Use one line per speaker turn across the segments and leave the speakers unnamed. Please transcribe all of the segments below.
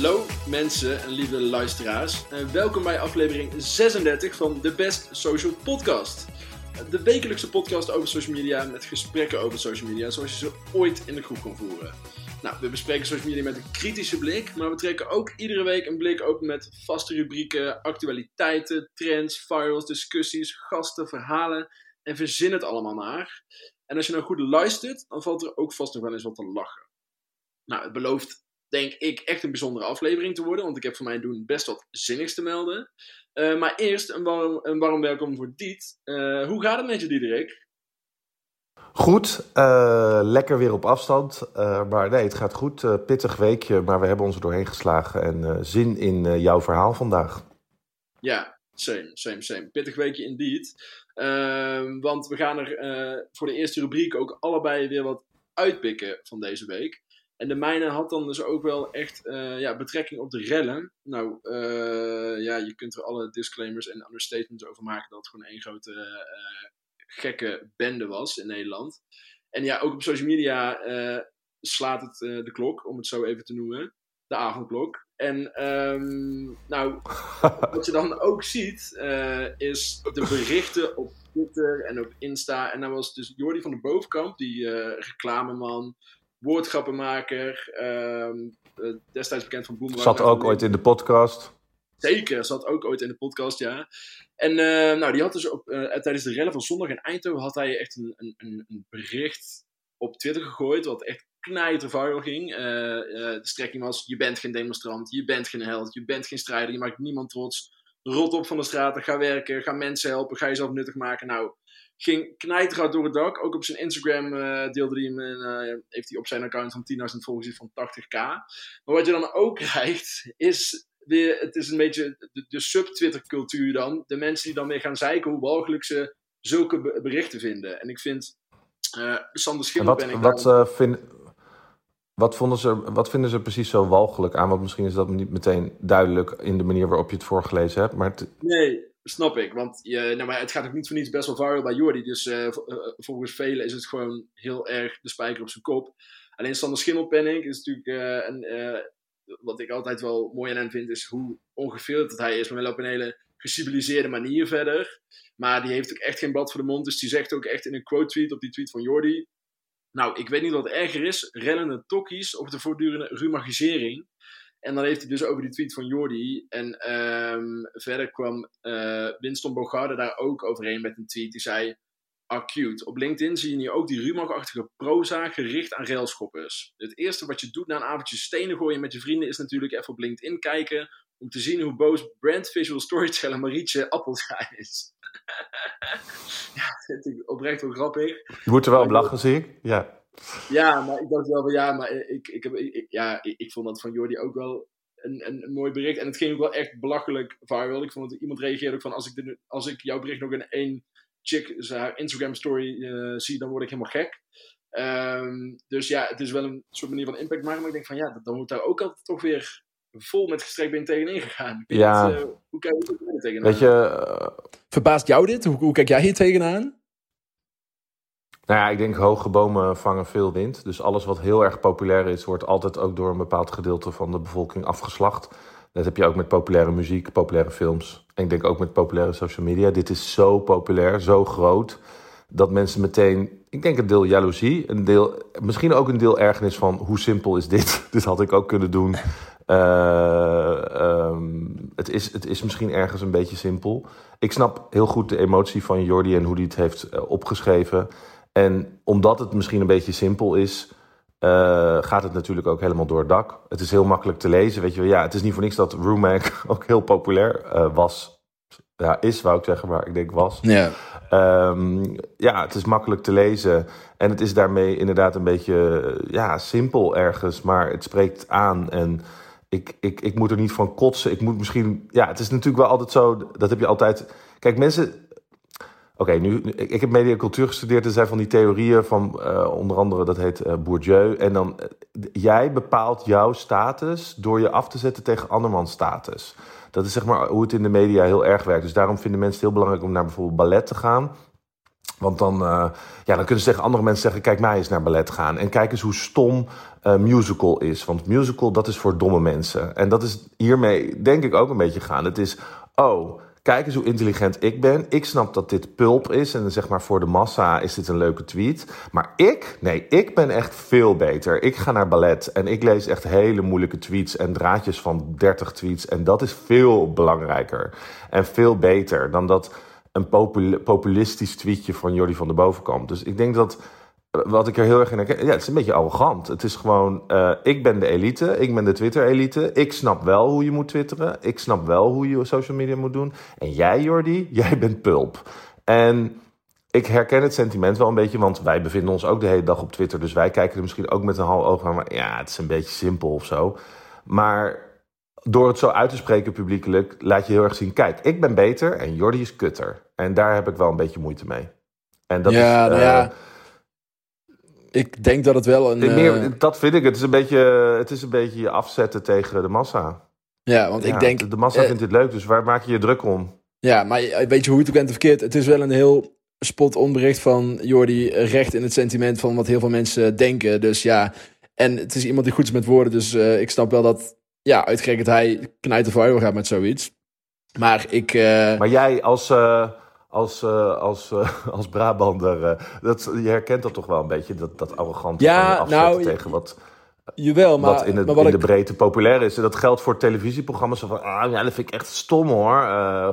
Hallo mensen en lieve luisteraars en welkom bij aflevering 36 van de Best Social Podcast. De wekelijkse podcast over social media met gesprekken over social media zoals je ze ooit in de groep kon voeren. Nou, we bespreken social media met een kritische blik, maar we trekken ook iedere week een blik open met vaste rubrieken, actualiteiten, trends, virals, discussies, gasten, verhalen en verzin het allemaal maar. En als je nou goed luistert, dan valt er ook vast nog wel eens wat te lachen. Nou, het belooft denk ik echt een bijzondere aflevering te worden, want ik heb voor mijn doen best wat zinnigs te melden. Uh, maar eerst een warm, een warm welkom voor Diet. Uh, hoe gaat het met je, Diederik?
Goed, uh, lekker weer op afstand. maar nee, het gaat goed. pittig weekje, maar we hebben ons er doorheen geslagen. En zin in jouw verhaal vandaag.
Ja, same, same, same. Pittig weekje indeed. Ehm, want we gaan er voor de eerste rubriek ook allebei weer wat uitpikken van deze week. En de mijne had dan dus ook wel echt uh, ja, betrekking op de rellen. Nou, uh, ja, je kunt er alle disclaimers en understatements over maken dat het gewoon één grote uh, gekke bende was in Nederland. En ja, ook op social media slaat het de klok, om het zo even te noemen. De avondklok. En um, nou, wat je dan ook ziet, is de berichten op Twitter en op Insta. En dan was dus Jordi van de Bovenkamp, die reclameman woordgrappenmaker. Um, destijds bekend van Boomerang.
Zat ook ooit in de podcast.
Zeker, zat ook ooit in de podcast, ja. En uh, nou, die had dus op, uh, tijdens de rellen van zondag in Eindhoven had hij echt een, een, een bericht op Twitter gegooid, wat echt knijter viral ging. Uh, de strekking was, je bent geen demonstrant, je bent geen held, je bent geen strijder, je maakt niemand trots. Rot op van de straten, ga werken, ga mensen helpen, ga jezelf nuttig maken. Nou, ging knijterhard door het dak. Ook op zijn Instagram uh, deelde hij hem, uh, heeft hij op zijn account van 10.000 volgers van 80k. Maar wat je dan ook krijgt, is weer, het is een beetje de, de sub-Twitter cultuur dan. De mensen die dan weer gaan zeiken hoe walgelijk ze zulke berichten vinden. En ik vind, uh, Sander Schimmel
wat, ben ik wat, vind, wat, vonden ze, wat vinden ze precies zo walgelijk aan? Want misschien is dat niet meteen duidelijk in de manier waarop je het voorgelezen hebt. Maar
Nee, Snap ik, want je, nou, maar het gaat ook niet voor niets best wel viral bij Jordi. Dus uh, volgens velen is het gewoon heel erg de spijker op zijn kop. Alleen Sander Schimmelpenning is natuurlijk uh, een, wat ik altijd wel mooi aan hem vind, is hoe ongefilterd hij is. Maar wel op een hele geciviliseerde manier verder. Maar die heeft ook echt geen blad voor de mond. Dus die zegt ook echt in een quote tweet op die tweet van Jordi. Nou, ik weet niet wat erger is, rennende tokkies of de voortdurende rumagisering. En dan heeft hij dus over die tweet van Jordi. En um, verder kwam uh, Winston Bogarde daar ook overheen met een tweet. Die zei, acute. Op LinkedIn zie je nu ook die Rumach-achtige proza gericht aan railschoppers. Het eerste wat je doet na een avondje stenen gooien met je vrienden... is natuurlijk even op LinkedIn kijken... om te zien hoe boos brand visual storyteller Marietje Appelscha is. ja, dat vind ik oprecht wel grappig.
Je moet er wel op lachen, zie ik. Ja.
Ja, maar ik dacht wel van ja, maar ik, ik, heb, ja, ik, ik vond dat van Jordi ook wel een, een, een, mooi bericht. En het ging ook wel echt belachelijk viral. Ik vond dat iemand reageerde ook van als ik, de, als ik jouw bericht nog in één chick haar Instagram story uh, zie, dan word ik helemaal gek. Um, dus ja, het is wel een soort manier van impact maken. Maar ik denk van ja, dan moet daar ook altijd toch weer vol met gestrekt been tegenin gegaan.
Ja.
Het, uh, hoe kijk je er tegenaan?
Weet je... Uh...
Verbaast jou dit? Hoe, hoe kijk jij hier tegenaan?
Nou ja, ik denk hoge bomen vangen veel wind. Dus alles wat heel erg populair is, wordt altijd ook door een bepaald gedeelte van de bevolking afgeslacht. Dat heb je ook met populaire muziek, populaire films. En ik denk ook met populaire social media. Dit is zo populair, zo groot, dat mensen meteen, ik denk een deel jaloezie, een deel, misschien ook een deel ergernis van hoe simpel is dit? dit had ik ook kunnen doen. Uh, um, het, is, het is misschien ergens een beetje simpel. Ik snap heel goed de emotie van Jordi en hoe hij het heeft uh, opgeschreven. En omdat het misschien een beetje simpel is, uh, gaat het natuurlijk ook helemaal door het dak. Het is heel makkelijk te lezen. Weet je, ja, het is niet voor niks dat Rumac ook heel populair uh, was. Ja, is wou ik zeggen, maar ik denk was.
Ja.
Um, ja, het is makkelijk te lezen. En het is daarmee inderdaad een beetje ja, simpel ergens, maar het spreekt aan. En ik, ik, ik moet er niet van kotsen. Ik moet misschien. Ja, het is natuurlijk wel altijd zo. Dat heb je altijd. Kijk, mensen Oké, nu, ik heb mediacultuur gestudeerd. Er zijn van die theorieën van uh, onder andere, dat heet uh, Bourdieu. En dan, uh, jij bepaalt jouw status door je af te zetten tegen andermans status. Dat is zeg maar hoe het in de media heel erg werkt. Dus daarom vinden mensen het heel belangrijk om naar bijvoorbeeld ballet te gaan. Want dan, ja, dan kunnen ze tegen andere mensen zeggen: kijk mij eens naar ballet gaan. En kijk eens hoe stom musical is. Want musical, dat is voor domme mensen. En dat is hiermee, denk ik, ook een beetje gaan. Het is, oh, kijk eens hoe intelligent ik ben. Ik snap dat dit pulp is. En zeg maar voor de massa is dit een leuke tweet. Maar ik, nee, ik ben echt veel beter. Ik ga naar ballet en ik lees echt hele moeilijke tweets en draadjes van 30 tweets. En dat is veel belangrijker en veel beter dan dat een populistisch tweetje van Jordi van de Bovenkamp. Dus ik denk dat wat ik er heel erg in herken, ja, het is een beetje arrogant. Het is gewoon, uh, ik ben de elite, ik ben de Twitter-elite. Ik snap wel hoe je moet twitteren. Ik snap wel hoe je social media moet doen. En jij, Jordi, jij bent pulp. En ik herken het sentiment wel een beetje, want wij bevinden ons ook de hele dag op Twitter. Dus wij kijken er misschien ook met een half oog aan. Maar ja, het is een beetje simpel of zo. Maar door het zo uit te spreken publiekelijk, laat je heel erg zien: kijk, ik ben beter en Jordi is kutter. En daar heb ik wel een beetje moeite mee. En dat
ja,
is,
nou ja. Eh, ik denk dat het wel een.
Meer, uh... Dat vind ik. Het is, een beetje, het is een beetje je afzetten tegen de massa.
Ja, want ik denk.
De massa uh, vindt dit leuk, dus waar maak je je druk om?
Ja, maar weet je hoe het ook bent of verkeerd? Het is wel een heel spot onbericht van Jordi recht in het sentiment van wat heel veel mensen denken. Dus ja, en het is iemand die goed is met woorden. Dus uh, ik snap wel dat, ja, uitgerekend hij knijt of gaat met zoiets. Maar ik.
Maar jij als als, uh, als, uh, als Brabander. Uh, dat, je herkent dat toch wel een beetje, dat, dat arrogante
ja, nou,
tegen wat,
jawel, maar,
wat in, het,
maar wat
in
ik...
de breedte populair is. En dat geldt voor televisieprogramma's. Van, ah, ja, dat vind ik echt stom hoor.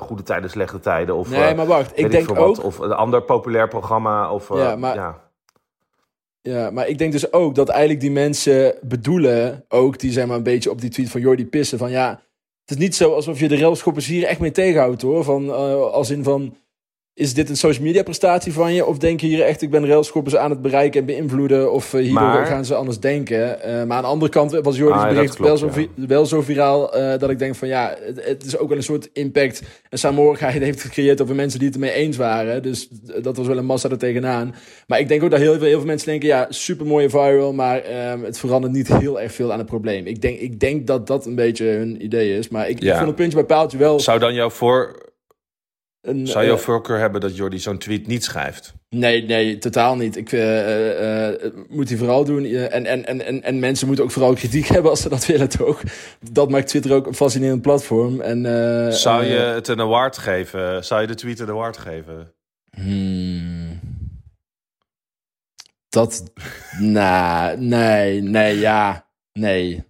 goede tijden, slechte tijden. Of,
nee, maar wacht, ik denk ook... Wat,
of een ander populair programma. Of,
ja, maar... Ja. Ja, maar ik denk dus ook dat eigenlijk die mensen bedoelen, ook die zijn maar een beetje op die tweet van Jordi pissen, van ja, het is niet zo alsof je de railschoppers hier echt mee tegenhoudt hoor, van, als in van, is dit een social media prestatie van je? Of denk je hier echt, ik ben railschoppers aan het bereiken en beïnvloeden? Of uh, hierdoor maar, gaan ze anders denken? Uh, maar aan de andere kant was Jordi's ah, bericht klopt, wel, zo, ja. wel zo viraal... Uh, dat ik denk van ja, het, het, is ook wel een soort impact... en saamhorigheid heeft gecreëerd over mensen die het ermee eens waren. Dus dat was wel een massa er tegenaan. Maar ik denk ook dat heel veel, heel veel mensen denken... ja, super mooie viral, maar ehm, het verandert niet heel erg veel aan het probleem. Ik denk, ik denk dat dat een beetje hun idee is. Maar ik, ja. ik vond het puntje bij paaltje wel...
Zou dan jouw voor een, Zou je uh, voorkeur hebben dat Jordi zo'n tweet niet schrijft?
Nee, nee, totaal niet. Ik uh, uh, moet hij vooral doen. En, en, en, en mensen moeten ook vooral kritiek hebben als ze dat willen, toch? Dat maakt Twitter ook een fascinerend platform. En,
Zou je het een award geven? Zou je de tweet een award geven?
Hmm. Dat. nah, nee, nee, ja. Nee.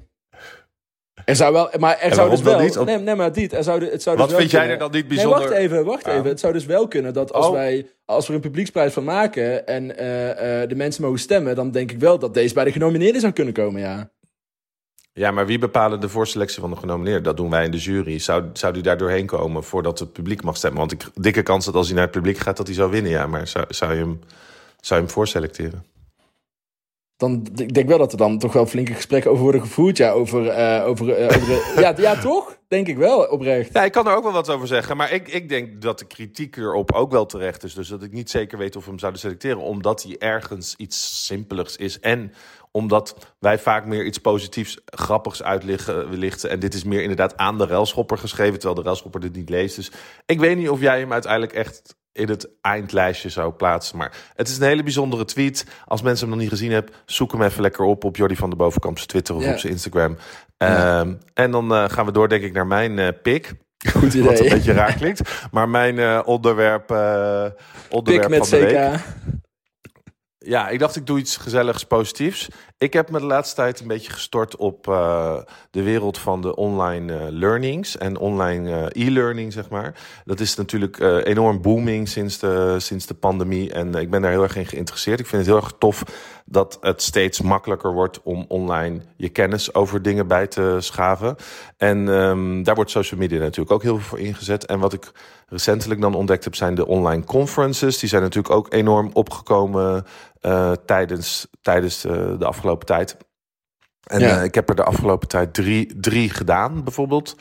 Er zou wel, maar er zou dus wel. Niet? Nee, nee, maar niet. Er zou, het zou
Wat
dus wel
vind jij er dan niet bijzonder?
Nee, wacht even, wacht even. Het zou dus wel kunnen dat als oh. wij, als we er een publieksprijs van maken en uh, uh, de mensen mogen stemmen, dan denk ik wel dat deze bij de genomineerden zou kunnen komen, ja.
Ja, maar wie bepalen de voorselectie van de genomineerden? Dat doen wij in de jury. Zou, zou die daar doorheen komen voordat het publiek mag stemmen? Want ik dikke kans dat als hij naar het publiek gaat, dat hij zou winnen. Ja, maar zou, zou, je, hem, zou je hem voorselecteren?
Dan ik denk wel dat er dan toch wel flinke gesprekken over worden gevoerd. Ja, over. Uh, over, uh, over ja, ja, toch? Denk ik wel, oprecht.
Ja, ik kan er ook wel wat over zeggen. Maar ik, ik denk dat de kritiek erop ook wel terecht is. Dus dat ik niet zeker weet of we hem zouden selecteren. Omdat hij ergens iets simpeligs is. En omdat wij vaak meer iets positiefs, grappigs uitlichten. En dit is meer inderdaad aan de railschopper geschreven. Terwijl de railschopper dit niet leest. Dus ik weet niet of jij hem uiteindelijk echt in het eindlijstje zou plaatsen. Maar het is een hele bijzondere tweet. Als mensen hem nog niet gezien hebben, zoek hem even lekker op op Jordi van de Bovenkamp Twitter of op zijn Instagram. Um, en dan uh, gaan we door, denk ik, naar mijn uh, pick.
Goed idee.
Wat een beetje raar klinkt. Maar mijn uh, onderwerp, onderwerp met van de CK. week. Ja, ik dacht ik doe iets gezelligs, positiefs. Ik heb me de laatste tijd een beetje gestort op uh, de wereld van de online uh, learnings en online uh, e-learning, zeg maar. Dat is natuurlijk enorm booming sinds de, sinds de pandemie en ik ben daar heel erg in geïnteresseerd. Ik vind het heel erg tof dat het steeds makkelijker wordt om online je kennis over dingen bij te schaven. En um, daar wordt social media natuurlijk ook heel veel voor ingezet. En wat ik recentelijk dan ontdekt heb, zijn de online conferences. Die zijn natuurlijk ook enorm opgekomen uh, tijdens, tijdens de, de afgelopen tijd. En ja. uh, ik heb er de afgelopen tijd drie, drie gedaan, bijvoorbeeld.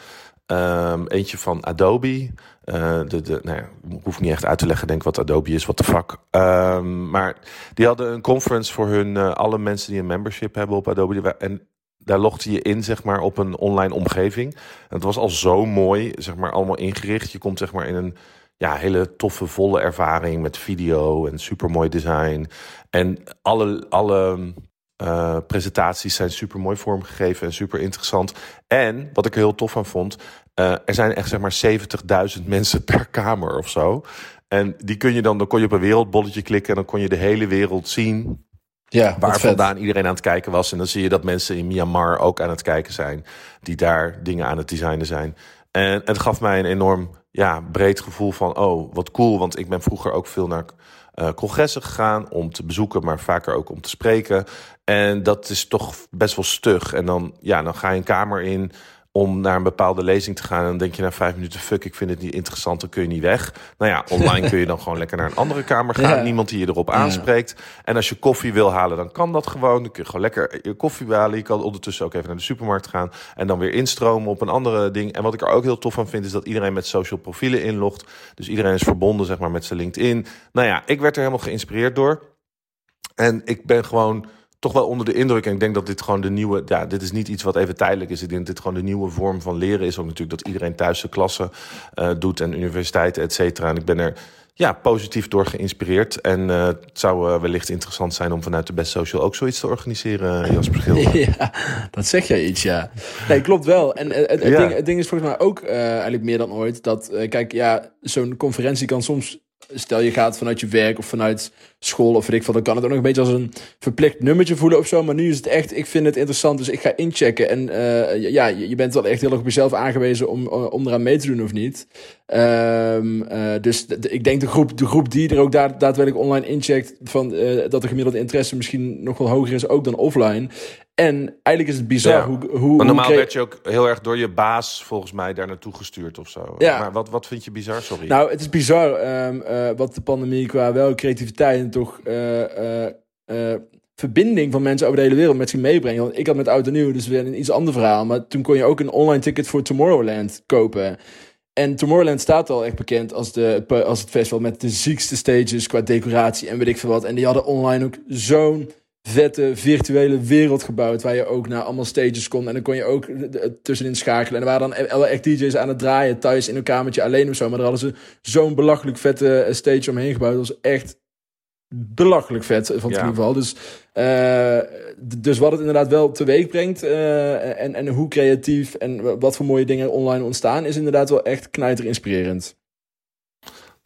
Um, eentje van Adobe. Uh, de, de, nou ja, hoef niet echt uit te leggen, denk wat Adobe is, wat de fuck. Um, maar die hadden een conference voor hun, uh, alle mensen die een membership hebben op Adobe. En daar logde je in, zeg maar, op een online omgeving. En het was al zo mooi, zeg maar, allemaal ingericht. Je komt, zeg maar, in een ja, hele toffe, volle ervaring met video en supermooi design. En alle, alle uh, presentaties zijn super mooi vormgegeven en super interessant. En wat ik er heel tof aan vond, uh, er zijn echt zeg maar 70.000 mensen per kamer of zo. En die kun je dan, dan kon je op een wereldbolletje klikken en dan kon je de hele wereld zien. Ja, waar vandaan iedereen aan het kijken was. En dan zie je dat mensen in Myanmar ook aan het kijken zijn. Die daar dingen aan het designen zijn. En het gaf mij een enorm ja, breed gevoel van, oh, wat cool. Want ik ben vroeger ook veel naar uh, congressen gegaan om te bezoeken, maar vaker ook om te spreken. En dat is toch best wel stug. En dan, ja, dan ga je een kamer in om naar een bepaalde lezing te gaan. En dan denk je na vijf minuten, fuck, ik vind het niet interessant, dan kun je niet weg. Nou ja, online kun je dan gewoon lekker naar een andere kamer gaan. Niemand die je erop aanspreekt. En als je koffie wil halen, dan kan dat gewoon. Dan kun je gewoon lekker je koffie halen. Je kan ondertussen ook even naar de supermarkt gaan. En dan weer instromen op een andere ding. En wat ik er ook heel tof van vind, is dat iedereen met social profielen inlogt. Dus iedereen is verbonden, zeg maar, met zijn LinkedIn. Nou ja, ik werd er helemaal geïnspireerd door. En ik ben gewoon toch wel onder de indruk. En ik denk dat dit gewoon de nieuwe. Ja, dit is niet iets wat even tijdelijk is. Ik denk dat dit gewoon de nieuwe vorm van leren is. Ook natuurlijk dat iedereen thuis de klassen uh, doet en universiteiten, et cetera. En ik ben er ja, positief door geïnspireerd. En uh, het zou uh, wellicht interessant zijn om vanuit de Best Social ook zoiets te organiseren, Jasper Schilder.
ja, dat zeg jij iets, ja. Nee, klopt wel. En het, het, ding, het ding, is volgens mij ook eigenlijk meer dan ooit dat, kijk, ja, zo'n conferentie kan soms stel je gaat vanuit je werk of vanuit school of weet ik veel, dan kan het ook nog een beetje als een verplicht nummertje voelen of zo. Maar nu is het echt, ik vind het interessant, dus ik ga inchecken. En uh, ja, je bent wel echt heel erg op jezelf aangewezen om, eh, om eraan mee te doen of niet. Um, uh, dus ik denk de groep, de groep die er ook daad, daadwerkelijk online incheckt, van, dat de gemiddelde interesse misschien nog wel hoger is ook dan offline. En eigenlijk is het bizar hoe, hoe...
Maar normaal werd je ook heel erg door je baas volgens mij daar naartoe gestuurd of zo. Ja. Maar wat, wat vind je bizar, sorry?
Nou, het is bizar um, uh, wat de pandemie qua wel creativiteit en toch uh, uh, verbinding van mensen over de hele wereld met zich meebrengt. Want ik had met Oud en Nieuw, dus weer een iets ander verhaal. Maar toen kon je ook een online ticket voor Tomorrowland kopen. En Tomorrowland staat al echt bekend als, de, als het festival met de ziekste stages qua decoratie en weet ik veel wat. En die hadden online ook zo'n vette virtuele wereld gebouwd. Waar je ook naar allemaal stages kon. En dan kon je ook tussenin schakelen. En er waren dan echt DJ's aan het draaien thuis in een kamertje alleen of zo. Maar daar hadden ze zo'n belachelijk vette eh, stage omheen gebouwd. Dat was echt belachelijk vet van het ja. geval. Dus, uh, dus wat het inderdaad wel teweeg brengt. Uh, en, en hoe creatief en wat voor mooie dingen online ontstaan. Is inderdaad wel echt knijter inspirerend.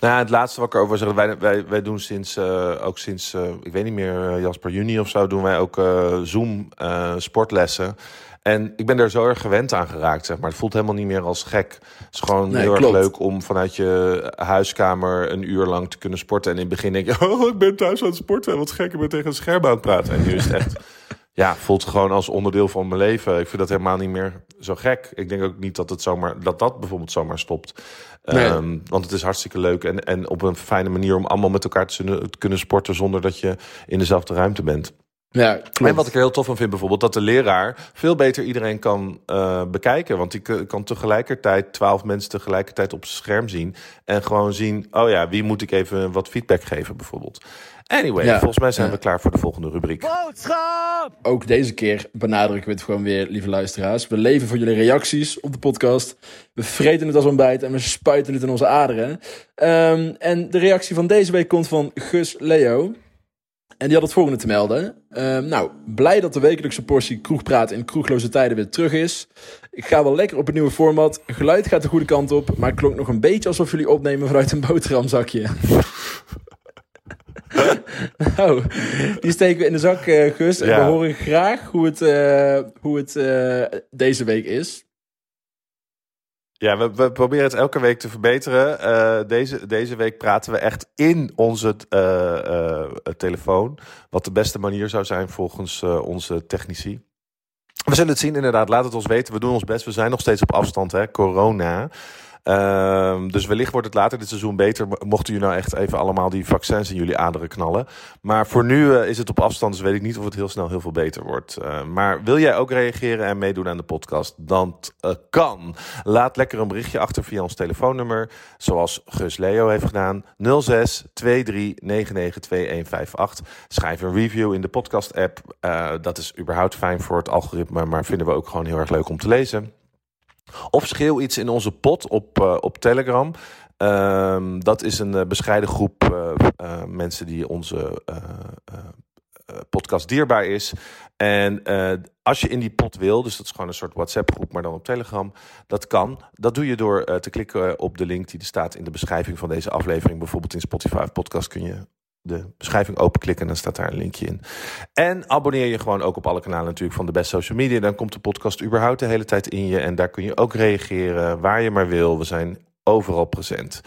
Nou, het laatste wat ik erover zeg, wij, wij, wij doen sinds, uh, ook sinds, uh, ik weet niet meer, uh, Jasper Juni of zo, doen wij ook Zoom sportlessen. En ik ben er zo erg gewend aan geraakt, zeg maar. Het voelt helemaal niet meer als gek. Het is gewoon nee, heel klopt. erg leuk om vanuit je huiskamer een uur lang te kunnen sporten. En in het begin denk je, oh, ik ben thuis aan het sporten. Wat gek, ik ben tegen een scherm aan het praten. En nu is het echt ja, voelt gewoon als onderdeel van mijn leven. Ik vind dat helemaal niet meer zo gek. Ik denk ook niet dat het zomaar, dat, dat bijvoorbeeld zomaar stopt. Nee. Um, want het is hartstikke leuk en, en op een fijne manier om allemaal met elkaar te, kunnen sporten zonder dat je in dezelfde ruimte bent.
Ja, klopt.
en wat ik er heel tof van vind bijvoorbeeld, dat de leraar veel beter iedereen kan uh, bekijken. Want die kan tegelijkertijd twaalf mensen tegelijkertijd op zijn scherm zien. En gewoon zien, oh ja, wie moet ik even wat feedback geven bijvoorbeeld. Anyway, ja, volgens mij zijn ja. we klaar voor de volgende rubriek.
Boodschap! Ook deze keer benadrukken we het gewoon weer, lieve luisteraars. We leven voor jullie reacties op de podcast. We vreten het als ontbijt en we spuiten het in onze aderen. Um, en de reactie van deze week komt van Gus Leo. En die had het volgende te melden. Um, nou, blij dat de wekelijkse portie kroegpraat in kroegloze tijden weer terug is. Ik ga wel lekker op een nieuwe format. Geluid gaat de goede kant op, maar het klonk nog een beetje alsof jullie opnemen vanuit een boterhamzakje. Nou, die steken we in de zak, uh, Gus. En we horen graag hoe het, uh, hoe het uh, deze week is.
Ja, we, we, proberen het elke week te verbeteren. Deze, deze week praten we echt in onze telefoon. Wat de beste manier zou zijn volgens onze technici. We zullen het zien, inderdaad. Laat het ons weten. We doen ons best. We zijn nog steeds op afstand, hè? Corona. Uh, dus wellicht wordt het later dit seizoen beter. Mochten jullie nou echt even allemaal die vaccins in jullie aderen knallen. Maar voor nu uh, is het op afstand, dus weet ik niet of het heel snel heel veel beter wordt. Uh, maar wil jij ook reageren en meedoen aan de podcast? Dan uh, kan. Laat lekker een berichtje achter via ons telefoonnummer. Zoals Gus Leo heeft gedaan. 06 23 99 2158. Schrijf een review in de podcast app. dat is überhaupt fijn voor het algoritme. Maar vinden we ook gewoon heel erg leuk om te lezen. Of schreeuw iets in onze pot op, uh, op Telegram. Ehm, dat is een bescheiden groep mensen die onze podcast dierbaar is. En als je in die pot wil, dus dat is gewoon een soort WhatsApp-groep, maar dan op Telegram, dat kan. Dat doe je door te klikken op de link die er staat in de beschrijving van deze aflevering. Bijvoorbeeld in Spotify podcast kun je de beschrijving openklikken en dan staat daar een linkje in. En abonneer je gewoon ook op alle kanalen natuurlijk van de Best Social Media. Dan komt de podcast überhaupt de hele tijd in je. En daar kun je ook reageren waar je maar wil. We zijn overal present.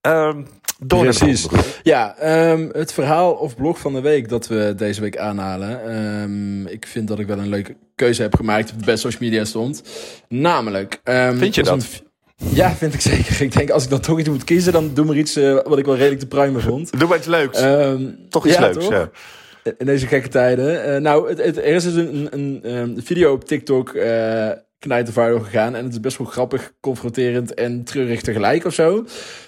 Um,
Precies. Ja, um, het verhaal of blog van de week dat we deze week aanhalen. Um, ik vind dat ik wel een leuke keuze heb gemaakt op de Best Social Media stond. Namelijk...
vind je dat?
Ja, vind ik zeker. Ik denk, als ik dan toch iets moet kiezen, dan doe maar iets uh, wat ik wel redelijk te pruimen vond.
Doe maar iets leuks. Um, toch iets leuks, ja.
In deze gekke tijden. Uh, nou, het, het, er is dus een, een, een video op TikTok uh, viral gegaan. En het is best wel grappig, confronterend en treurig tegelijk of zo.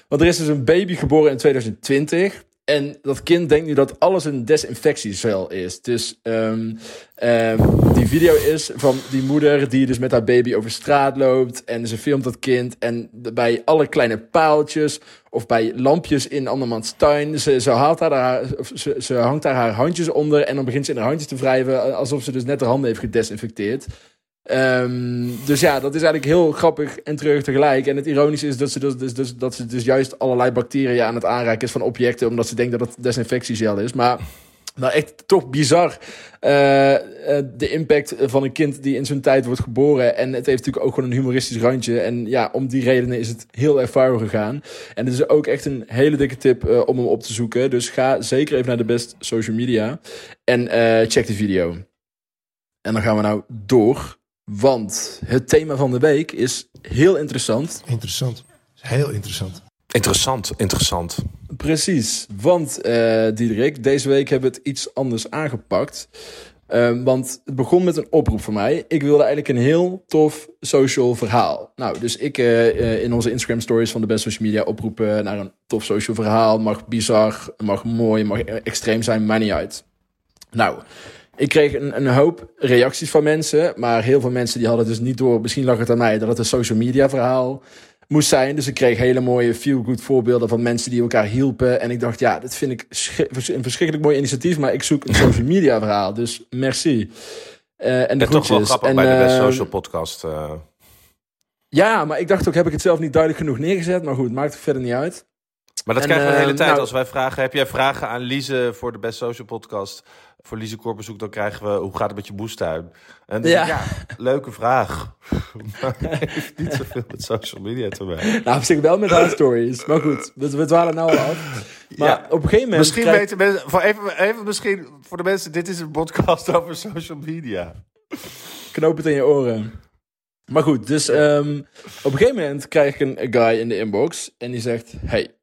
Want er is dus een baby geboren in 2020. En dat kind denkt nu dat alles een desinfectiecel is. Dus um, um, die video is van die moeder die dus met haar baby over straat loopt. En ze filmt dat kind. En bij alle kleine paaltjes of bij lampjes in andermans tuin. Ze, haalt daar haar, ze, ze hangt daar haar handjes onder. En dan begint ze in haar handjes te wrijven. Alsof ze dus net haar handen heeft gedesinfecteerd. Um, dus ja, dat is eigenlijk heel grappig en treurig tegelijk. En het ironische is dat ze dus, dus, dus, dat ze dus juist allerlei bacteriën aan het aanraken is van objecten, omdat ze denkt dat het desinfectiegel is. Maar nou, echt toch bizar. Uh, de impact van een kind die in zo'n tijd wordt geboren. En het heeft natuurlijk ook gewoon een humoristisch randje. En ja, om die redenen is het heel erg gegaan. En het is ook echt een hele dikke tip uh, om hem op te zoeken. Dus ga zeker even naar de best social media. En check de video. En dan gaan we nou door want het thema van de week is heel interessant.
Interessant. Heel interessant.
Interessant, interessant.
Precies. Want, uh, Diederik, deze week hebben we het iets anders aangepakt. Um, want het begon met een oproep van mij. Ik wilde eigenlijk een heel tof social verhaal. Nou, dus ik uh, in onze Instagram stories van de best social media oproepen naar een tof social verhaal. Mag bizar, mag mooi, mag extreem zijn, maakt niet uit. Nou, ik kreeg een, een hoop reacties van mensen, maar heel veel mensen die hadden dus niet door, misschien lag het aan mij, dat het een social media verhaal moest zijn. Dus ik kreeg hele mooie feel-good voorbeelden van mensen die elkaar hielpen. En ik dacht, ja, dat vind ik een verschrikkelijk mooi initiatief, maar ik zoek een social media verhaal. Dus merci.
Uh, en de toch wel grappig en, bij de Best uh, Social podcast. Uh...
Ja, maar ik dacht ook, heb ik het zelf niet duidelijk genoeg neergezet? Maar goed, maakt het verder niet uit.
Maar dat krijgen we de hele tijd. Nou, als wij vragen, heb jij vragen aan Lise voor de Best Social podcast? voor Lise Korbezoek, dan krijgen we... Hoe gaat het met je boestuin? En ja. ja leuke vraag. maar heeft niet zoveel met social media te maken.
Nou, op zich wel met haar stories. Maar goed, we, we dwalen nou al af. Maar ja. op een gegeven moment...
Misschien weten mensen... Voor even, even misschien voor de mensen... Dit is een podcast over social media.
Knoop het in je oren. Maar goed, dus um, op een gegeven moment krijg ik een, guy in de inbox. En die zegt... Hey,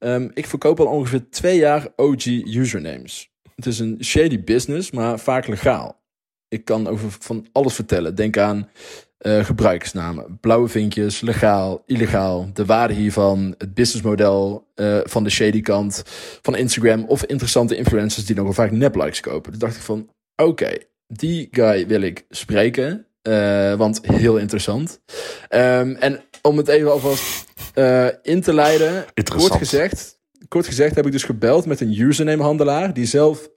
um, ik verkoop al ongeveer twee jaar OG usernames. Het is een shady business, maar vaak legaal. Ik kan over van alles vertellen. Denk aan uh, gebruikersnamen, blauwe vinkjes, legaal, illegaal, de waarde hiervan, het businessmodel uh, van de shady kant van Instagram of interessante influencers die nogal vaak neplikes kopen. Dus dacht ik van, oké, die guy wil ik spreken, uh, want heel interessant. Um, en om het even alvast in te leiden, kort gezegd, kort gezegd heb ik dus gebeld met een username handelaar die zelf 100%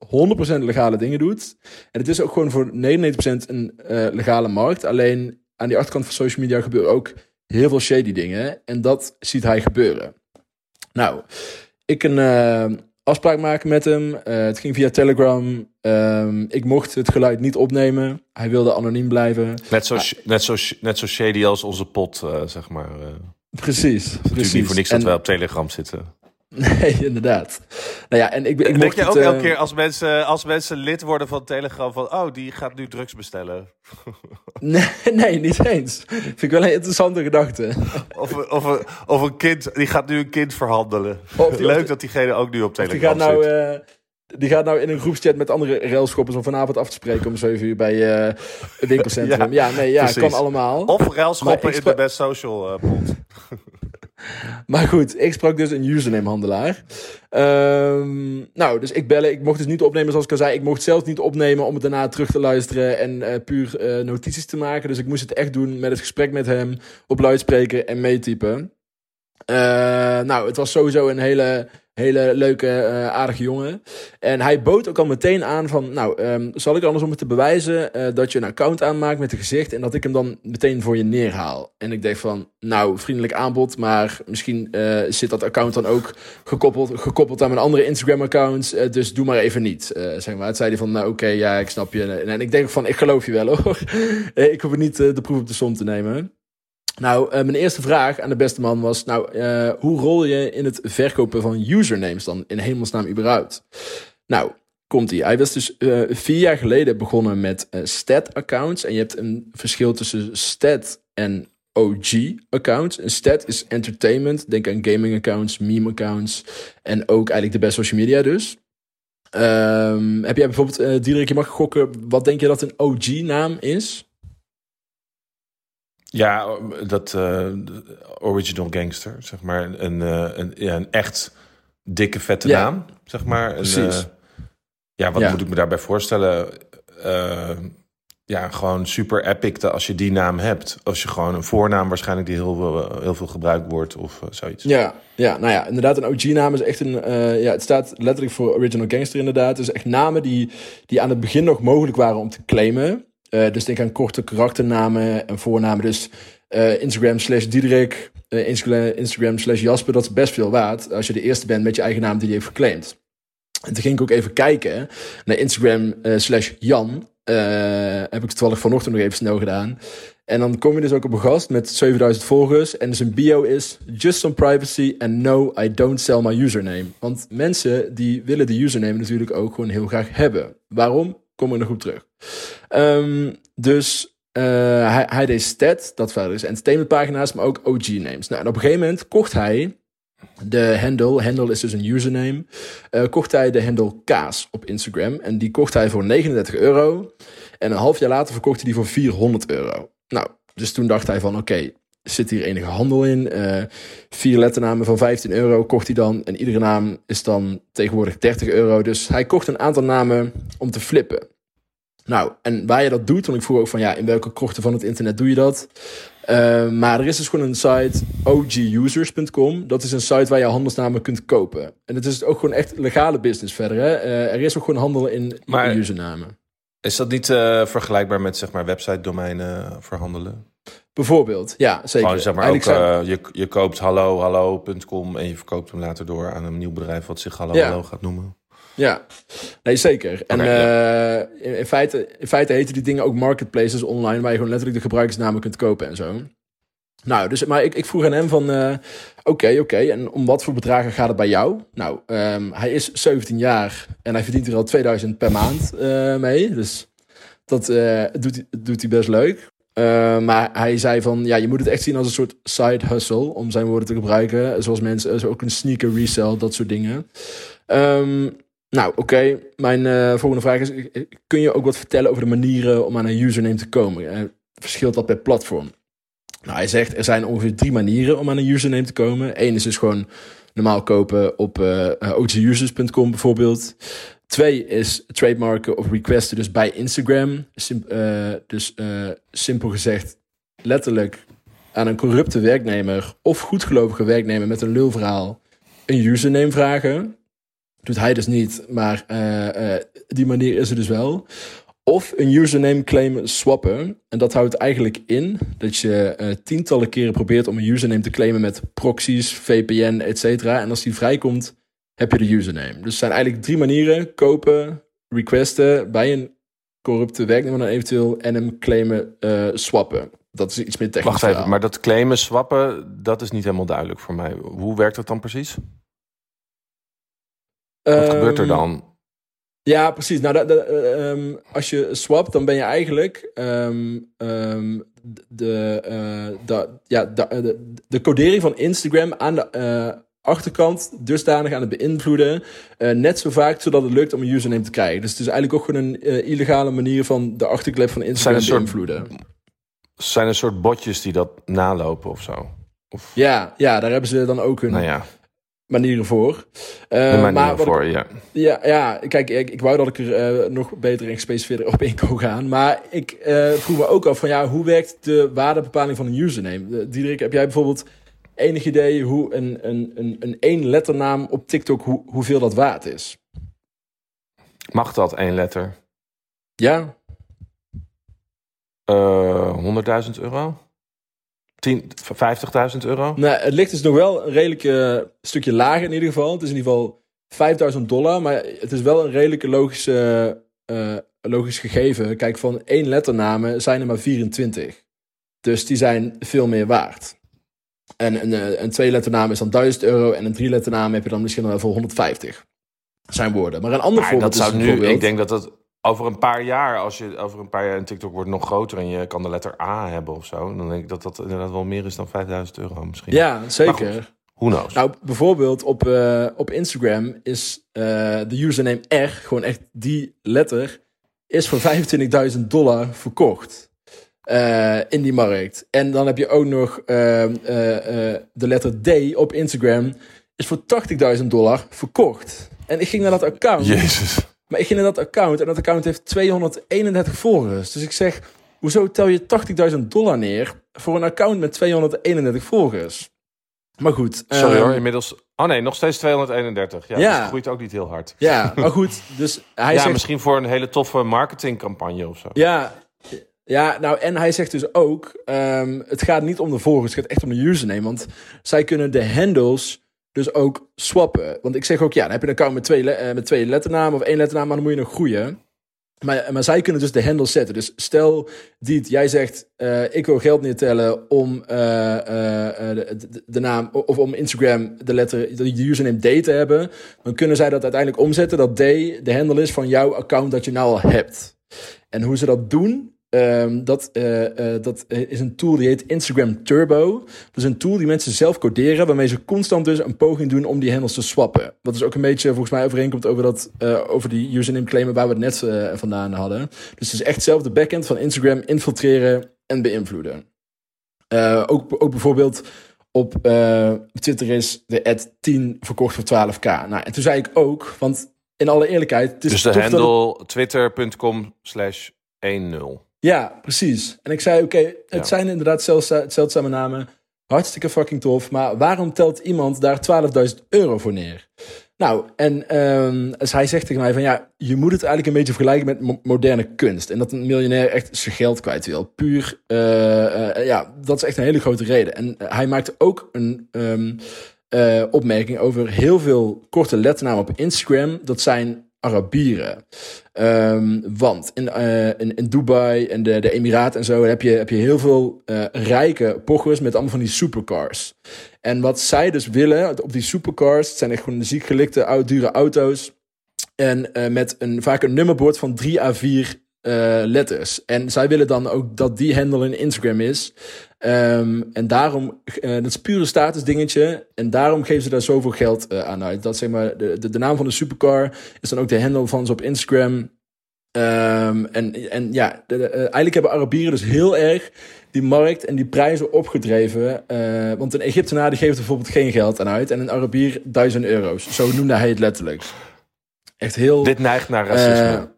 legale dingen doet. En het is ook gewoon voor 99% een uh, legale markt. Alleen aan die achterkant van social media gebeuren ook heel veel shady dingen. En dat ziet hij gebeuren. Nou, ik een uh, afspraak maken met hem. Uh, het ging via Telegram. Um, ik mocht het geluid niet opnemen. Hij wilde anoniem blijven.
Net zo, net zo, net zo shady als onze pot, zeg maar.
Precies.
Het is precies. niet voor niks dat wij op Telegram zitten.
Nee, inderdaad. Nou ja, en ik, ik
Denk je ook elke eh, keer als mensen, als mensen lid worden van Telegram van... oh, die gaat nu drugs bestellen?
nee, nee, niet eens. Vind ik wel een interessante gedachte.
Of, of, of een kind, die gaat nu een kind verhandelen. Leuk dat diegene ook nu op Telegram die gaat
nou, uh, die gaat nou in een groepschat met andere railschoppers om vanavond af te spreken om 7 uur bij uh, het winkelcentrum. ja, ja, nee, ja, kan allemaal.
Of railschoppen in de Best Social uh,
maar goed, ik sprak dus een username-handelaar. Um, nou, dus ik bellen. Ik mocht dus niet opnemen zoals ik al zei. Ik mocht zelfs niet opnemen om het daarna terug te luisteren en uh, puur uh, notities te maken. Dus ik moest het echt doen met het gesprek met hem op luidspreker en meetypen. nou, het was sowieso een hele Hele leuke, uh, aardige jongen. En hij bood ook al meteen aan van, nou, um, zal ik anders om het te bewijzen uh, dat je een account aanmaakt met een gezicht en dat ik hem dan meteen voor je neerhaal. En ik denk van, nou, vriendelijk aanbod, maar misschien uh, zit dat account dan ook gekoppeld, gekoppeld aan mijn andere Instagram-accounts, dus doe maar even niet. zeg maar. Het zei hij van, nou, oké, ja, ik snap je. En, en ik denk van, ik geloof je wel hoor. ik hoef niet de proef op de som te nemen. Nou, uh, mijn eerste vraag aan de beste man was: Nou, uh, hoe rol je in het verkopen van usernames dan in hemelsnaam überhaupt? Nou, komt ie. Hij was dus uh, vier jaar geleden begonnen met stat-accounts. En je hebt een verschil tussen stat en OG-accounts. Een stat is entertainment. Denk aan gaming-accounts, meme-accounts. En ook eigenlijk de best social media dus. Um, heb jij bijvoorbeeld, uh, Diederik, je mag gokken, wat denk je dat een OG-naam is?
Ja, dat uh, original gangster, zeg maar. Een, uh, een, ja, een echt dikke, vette ja. naam, zeg maar. Precies. Een, uh, ja, wat ja. moet ik me daarbij voorstellen? ja, gewoon super epic als je die naam hebt. Als je gewoon een voornaam waarschijnlijk die heel veel, heel veel gebruikt wordt of zoiets.
Ja, ja, nou ja, inderdaad, een OG-naam is echt een... ja, het staat letterlijk voor original gangster inderdaad. Dus echt namen die, die aan het begin nog mogelijk waren om te claimen... Uh, dus denk aan korte karakternamen en voornamen. Dus uh, Instagram slash Diederik, uh, Instagram slash Jasper, dat is best veel waard als je de eerste bent met je eigen naam die je heeft geclaimd. En toen ging ik ook even kijken naar Instagram slash Jan. heb ik toevallig vanochtend nog even snel gedaan. En dan kom je dus ook op een gast met 7000 volgers. En zijn bio is just some privacy and no, I don't sell my username. Want mensen die willen de username natuurlijk ook gewoon heel graag hebben. Waarom? Kom er nog op terug. Um, dus uh, hij, hij deed stat, dat verder is entertainmentpagina's, maar ook OG-names. Nou, en op een gegeven moment kocht hij de handle, handle is dus een username, uh, kocht hij de handle Kaas op Instagram. En die kocht hij voor 39 euro. En een half jaar later verkocht hij die voor 400 euro. Nou, dus toen dacht hij van oké, zit hier enige handel in. Uh, vier letternamen van 15 euro kocht hij dan. En iedere naam is dan tegenwoordig 30 euro. Dus hij kocht een aantal namen om te flippen. Nou, en waar je dat doet, want ik vroeg ook van ja, in welke krochten van het internet doe je dat? Uh, maar er is dus gewoon een site, ogus.com. Dat is een site waar je handelsnamen kunt kopen. En het is ook gewoon echt legale business verder. Hè? Uh, er is ook gewoon handel in, maar, usernamen.
Is dat niet uh, vergelijkbaar met zeg maar website domeinen verhandelen?
Bijvoorbeeld, ja, zeker.
Zeg maar ook, zijn... je, je koopt hallo, hallo.com en je verkoopt hem later door aan een nieuw bedrijf wat zich hallo, ja. hallo gaat noemen.
Ja, nee zeker. En okay, ja. uh, in, feite, in feite heten die dingen ook marketplaces online, waar je gewoon letterlijk de gebruikersnamen kunt kopen en zo. Nou, dus, maar ik, ik vroeg aan hem van, oké, uh, oké, okay, okay, en om wat voor bedragen gaat het bij jou? Nou, um, hij is 17 jaar en hij verdient er al 2000 per maand uh, mee, dus dat doet, doet hij best leuk. Uh, maar hij zei van, ja, je moet het echt zien als een soort side hustle, om zijn woorden te gebruiken. Zoals mensen, zo ook een sneaker resell, dat soort dingen. Um, nou, oké. Mijn uh, volgende vraag is: kun je ook wat vertellen over de manieren om aan een username te komen? Verschilt dat per platform? Nou, hij zegt er zijn ongeveer drie manieren om aan een username te komen. Eén is dus gewoon normaal kopen op uh, bijvoorbeeld. Twee is trademarken of requesten dus bij Instagram. Dus simpel gezegd, letterlijk aan een corrupte werknemer of goedgelovige werknemer met een lulverhaal een username vragen doet hij dus niet, maar uh, uh, die manier is er dus wel. Of een username claim swappen. En dat houdt eigenlijk in dat je uh, tientallen keren probeert om een username te claimen met proxies, VPN, etc. En als die vrijkomt, heb je de username. Dus er zijn eigenlijk drie manieren: kopen, requesten bij een corrupte werknemer dan eventueel en hem claimen, uh, swappen. Dat is iets meer technisch.
Wacht even, maar dat claimen, swappen, dat is niet helemaal duidelijk voor mij. Hoe werkt dat dan precies? Wat gebeurt er ehm, dan?
Ja, precies. Nou, um, als je swapt, dan ben je eigenlijk um, de, uh, de, ja, de, de, codering van Instagram aan de uh, achterkant dusdanig aan het beïnvloeden. Uh, net zo vaak zodat het lukt om een username te krijgen. Dus het is eigenlijk ook gewoon een illegale manier van de achterklep van Instagram te beïnvloeden.
Zijn er soort botjes die dat nalopen of zo? Of...
Ja, ja, daar hebben ze dan ook hun.
Nou ja
manieren voor.
Uh, manieren maar voor, ja.
ja. Ja, kijk, ik, ik wou dat ik er uh, nog beter en gespecificeerder op in kon gaan. Maar ik uh, vroeg me ook af van, ja, hoe werkt de waardebepaling van een username? Diederik, heb jij bijvoorbeeld enig idee hoe een, een, een, een één letternaam op TikTok, hoe, hoeveel dat waard is?
Mag dat één letter?
Ja?
Uh, 100.000 euro? 10, 50.000 euro?
Nou, het ligt dus nog wel een redelijk uh, stukje lager in ieder geval. Het is in ieder geval 5000 dollar, maar het is wel een redelijke logische, uh, logisch gegeven. Kijk, van één letternamen zijn er maar 24. Dus die zijn veel meer waard. En een, eh, een twee letternaam is dan 1000 euro en een drie letternaam heb je dan misschien wel voor 150. Zijn woorden. Maar een ander maar voorbeeld
dat zou
is
nu, Ik denk dat dat over een paar jaar, als je over een paar jaar in TikTok wordt nog groter en je kan de letter A hebben of zo, dan denk ik dat dat inderdaad wel meer is dan 5000 euro misschien.
Ja, zeker.
Who knows?
Nou, bijvoorbeeld op, uh, op Instagram is uh, de username R, gewoon echt die letter, is voor 25.000 dollar verkocht. Uh, in die markt. En dan heb je ook nog de letter D op Instagram, is voor 80.000 dollar verkocht. En ik ging naar dat account.
Jezus.
Maar ik ging naar dat account en dat account heeft 231 volgers. Dus ik zeg, hoezo tel je 80.000 dollar neer voor een account met 231 volgers? Maar goed.
Sorry
um,
hoor, inmiddels. Oh nee, nog steeds 231. Ja,
Ja.
Dus het groeit ook niet heel hard.
Ja, maar goed. Dus hij
ja,
zegt...
misschien voor een hele toffe marketingcampagne of zo.
Ja, ja, nou en hij zegt dus ook, ehm, het gaat niet om de volgers, het gaat echt om de username. Want zij kunnen de handles dus ook swappen. Want ik zeg ook, ja, dan heb je een account met twee, eh, met twee letternamen of één letternaam, maar dan moet je nog groeien. Maar, maar zij kunnen dus de handles zetten. Dus stel, Diet, jij zegt, eh, ik wil geld neertellen om eh, de, de, de naam, of om Instagram de letter, de username D te hebben. Dan kunnen zij dat uiteindelijk omzetten, dat D de handle is van jouw account dat je nou al hebt. En hoe ze dat doen, ehm, dat, eh, eh, dat is een tool die heet Instagram Turbo. Dat is een tool die mensen zelf coderen, waarmee ze constant dus een poging doen om die handles te swappen. Dat is ook een beetje volgens mij overeenkomt over, dat, eh, over die username claimen waar we het net vandaan hadden. Dus het is echt zelf de backend van Instagram infiltreren en beïnvloeden. Ook, ook bijvoorbeeld op Twitter is de ad 10 verkocht voor 12k. Nou, en toen zei ik ook, want in alle eerlijkheid... Het is
Dus de handle twitter.com slash 10.
Ja, precies. En ik zei, oké, het
Ja.
zijn inderdaad zeldza- zeldzame namen. Hartstikke fucking tof. Maar waarom telt iemand daar 12.000 euro voor neer? Nou, en ehm, dus hij zegt tegen mij van ja, je moet het eigenlijk een beetje vergelijken met mo- moderne kunst. En dat een miljonair echt zijn geld kwijt wil. Puur, eh, eh, ja, dat is echt een hele grote reden. En eh, hij maakte ook een ehm, eh, opmerking over heel veel korte letternamen op Instagram. Dat zijn Arabieren. Ehm, want in, eh, in, in Dubai en de, de Emiraten en zo heb je, heb je heel veel eh, rijke pochers met allemaal van die supercars. En wat zij dus willen op die supercars, het zijn echt gewoon ziek gelikte, oud, dure auto's. En eh, met een, vaak een nummerbord van 3 à 4 eh, letters. En zij willen dan ook dat die handle in Instagram is. Ehm, en daarom, eh, dat is puur een status dingetje. En daarom geven ze daar zoveel geld eh, aan uit. Dat zeg maar, de, de, de naam van de supercar is dan ook de handle van ze op Instagram. Ehm, en, en ja, de- de- eh, eigenlijk hebben Arabieren dus heel erg die markt en die prijzen opgedreven. Want een Egyptenaar die geeft er bijvoorbeeld geen geld aan uit. En een Arabier duizend euro's. Zo noemde hij het letterlijk. Echt heel...
Dit neigt naar racisme.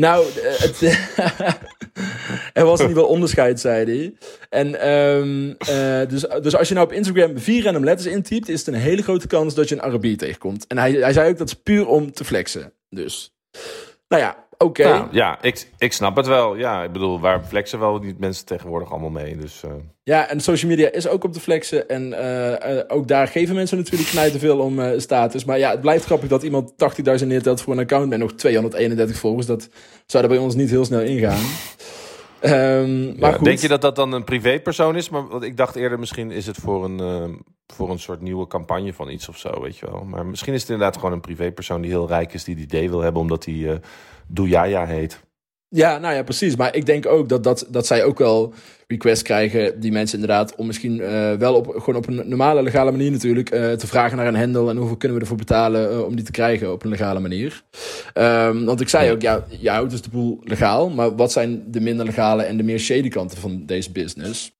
Nou, eh, het, er was ieder geval onderscheid, zei hij. En ehm, eh, dus, dus als je nou op Instagram vier random letters intypt, is het een hele grote kans dat je een Arabier tegenkomt. En hij, hij zei ook dat is puur om te flexen. Dus, nou ja, oké.
Nou, ja, ik, ik snap het wel. Ja, ik bedoel, waar flexen wel niet mensen tegenwoordig allemaal mee. Dus eh,
Ja, en social media is ook op te flexen. En eh, eh, ook daar geven mensen natuurlijk knijten veel om status. Maar ja, het blijft grappig dat iemand 80.000 neertelt voor een account met nog 231 volgers. Dat zou er bij ons niet heel snel ingaan. Ehm, maar
ja,
goed.
denk je dat dat dan een privépersoon is? Maar want ik dacht eerder, misschien is het voor een, eh, voor een soort nieuwe campagne van iets of zo, weet je wel. Maar misschien is het inderdaad gewoon een privépersoon die heel rijk is, die die idee wil hebben, omdat hij eh Doujaya heet.
Ja, nou ja, precies. Maar ik denk ook dat, dat, dat zij ook wel requests krijgen, die mensen inderdaad, om misschien eh, wel op, gewoon op een normale, legale manier natuurlijk, eh, te vragen naar een handle en hoeveel kunnen we ervoor betalen eh, om die te krijgen op een legale manier. Ehm, want ik zei ook, ja, je houdt dus de boel legaal, maar wat zijn de minder legale en de meer shady kanten van deze business?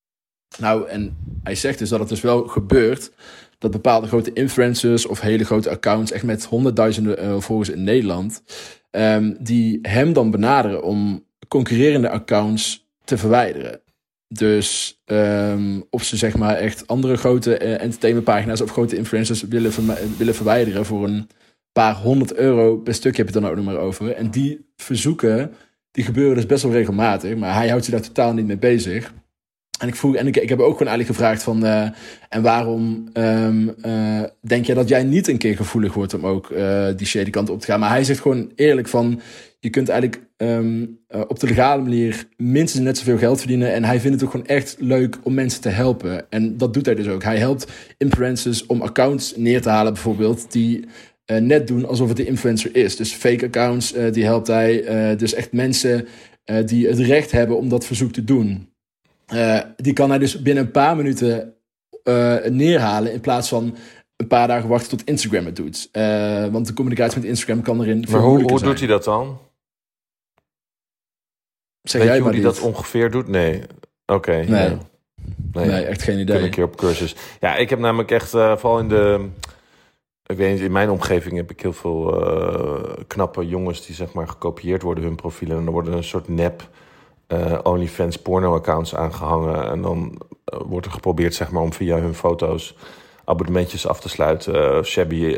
Nou, en hij zegt dus dat het dus wel gebeurt dat bepaalde grote influencers of hele grote accounts, echt met honderdduizenden eh, volgers in Nederland, ehm, die hem dan benaderen om concurrerende accounts te verwijderen. Dus ehm, of ze zeg maar echt andere grote uh, entertainmentpagina's of grote influencers willen, willen verwijderen voor een paar honderd euro per stuk heb je het dan ook nog maar over. En die verzoeken, die gebeuren dus best wel regelmatig. Maar hij houdt zich daar totaal niet mee bezig. En ik vroeg, en ik, heb ook gewoon eigenlijk gevraagd van, uh, en waarom um, uh, denk jij dat jij niet een keer gevoelig wordt om ook uh, die shady kant op te gaan? Maar hij zegt gewoon eerlijk van, je kunt eigenlijk um, op de legale manier minstens net zoveel geld verdienen. En hij vindt het ook gewoon echt leuk om mensen te helpen. En dat doet hij dus ook. Hij helpt influencers om accounts neer te halen bijvoorbeeld, die net doen alsof het de influencer is. Dus fake accounts, die helpt hij. dus echt mensen die het recht hebben om dat verzoek te doen. Uh, die kan hij dus binnen een paar minuten uh, neerhalen in plaats van een paar dagen wachten tot Instagram het doet. Uh, want de communicatie met Instagram kan erin
Maar hoe, hoe doet hij dat dan?
Zeg
Weet
jij
je hoe hij dat ongeveer doet? Nee. Oké.
Nee.
nee.
Nee, echt geen
Ik
idee.
ben een keer op cursus. Ja, ik heb namelijk echt, vooral in de... Ik weet niet, in mijn omgeving heb ik heel veel knappe jongens die zeg maar gekopieerd worden hun profielen. En er worden een soort nep uh, OnlyFans porno-accounts aangehangen. En dan uh, wordt er geprobeerd zeg maar, om via hun foto's abonnementjes af te sluiten. Uh, shabby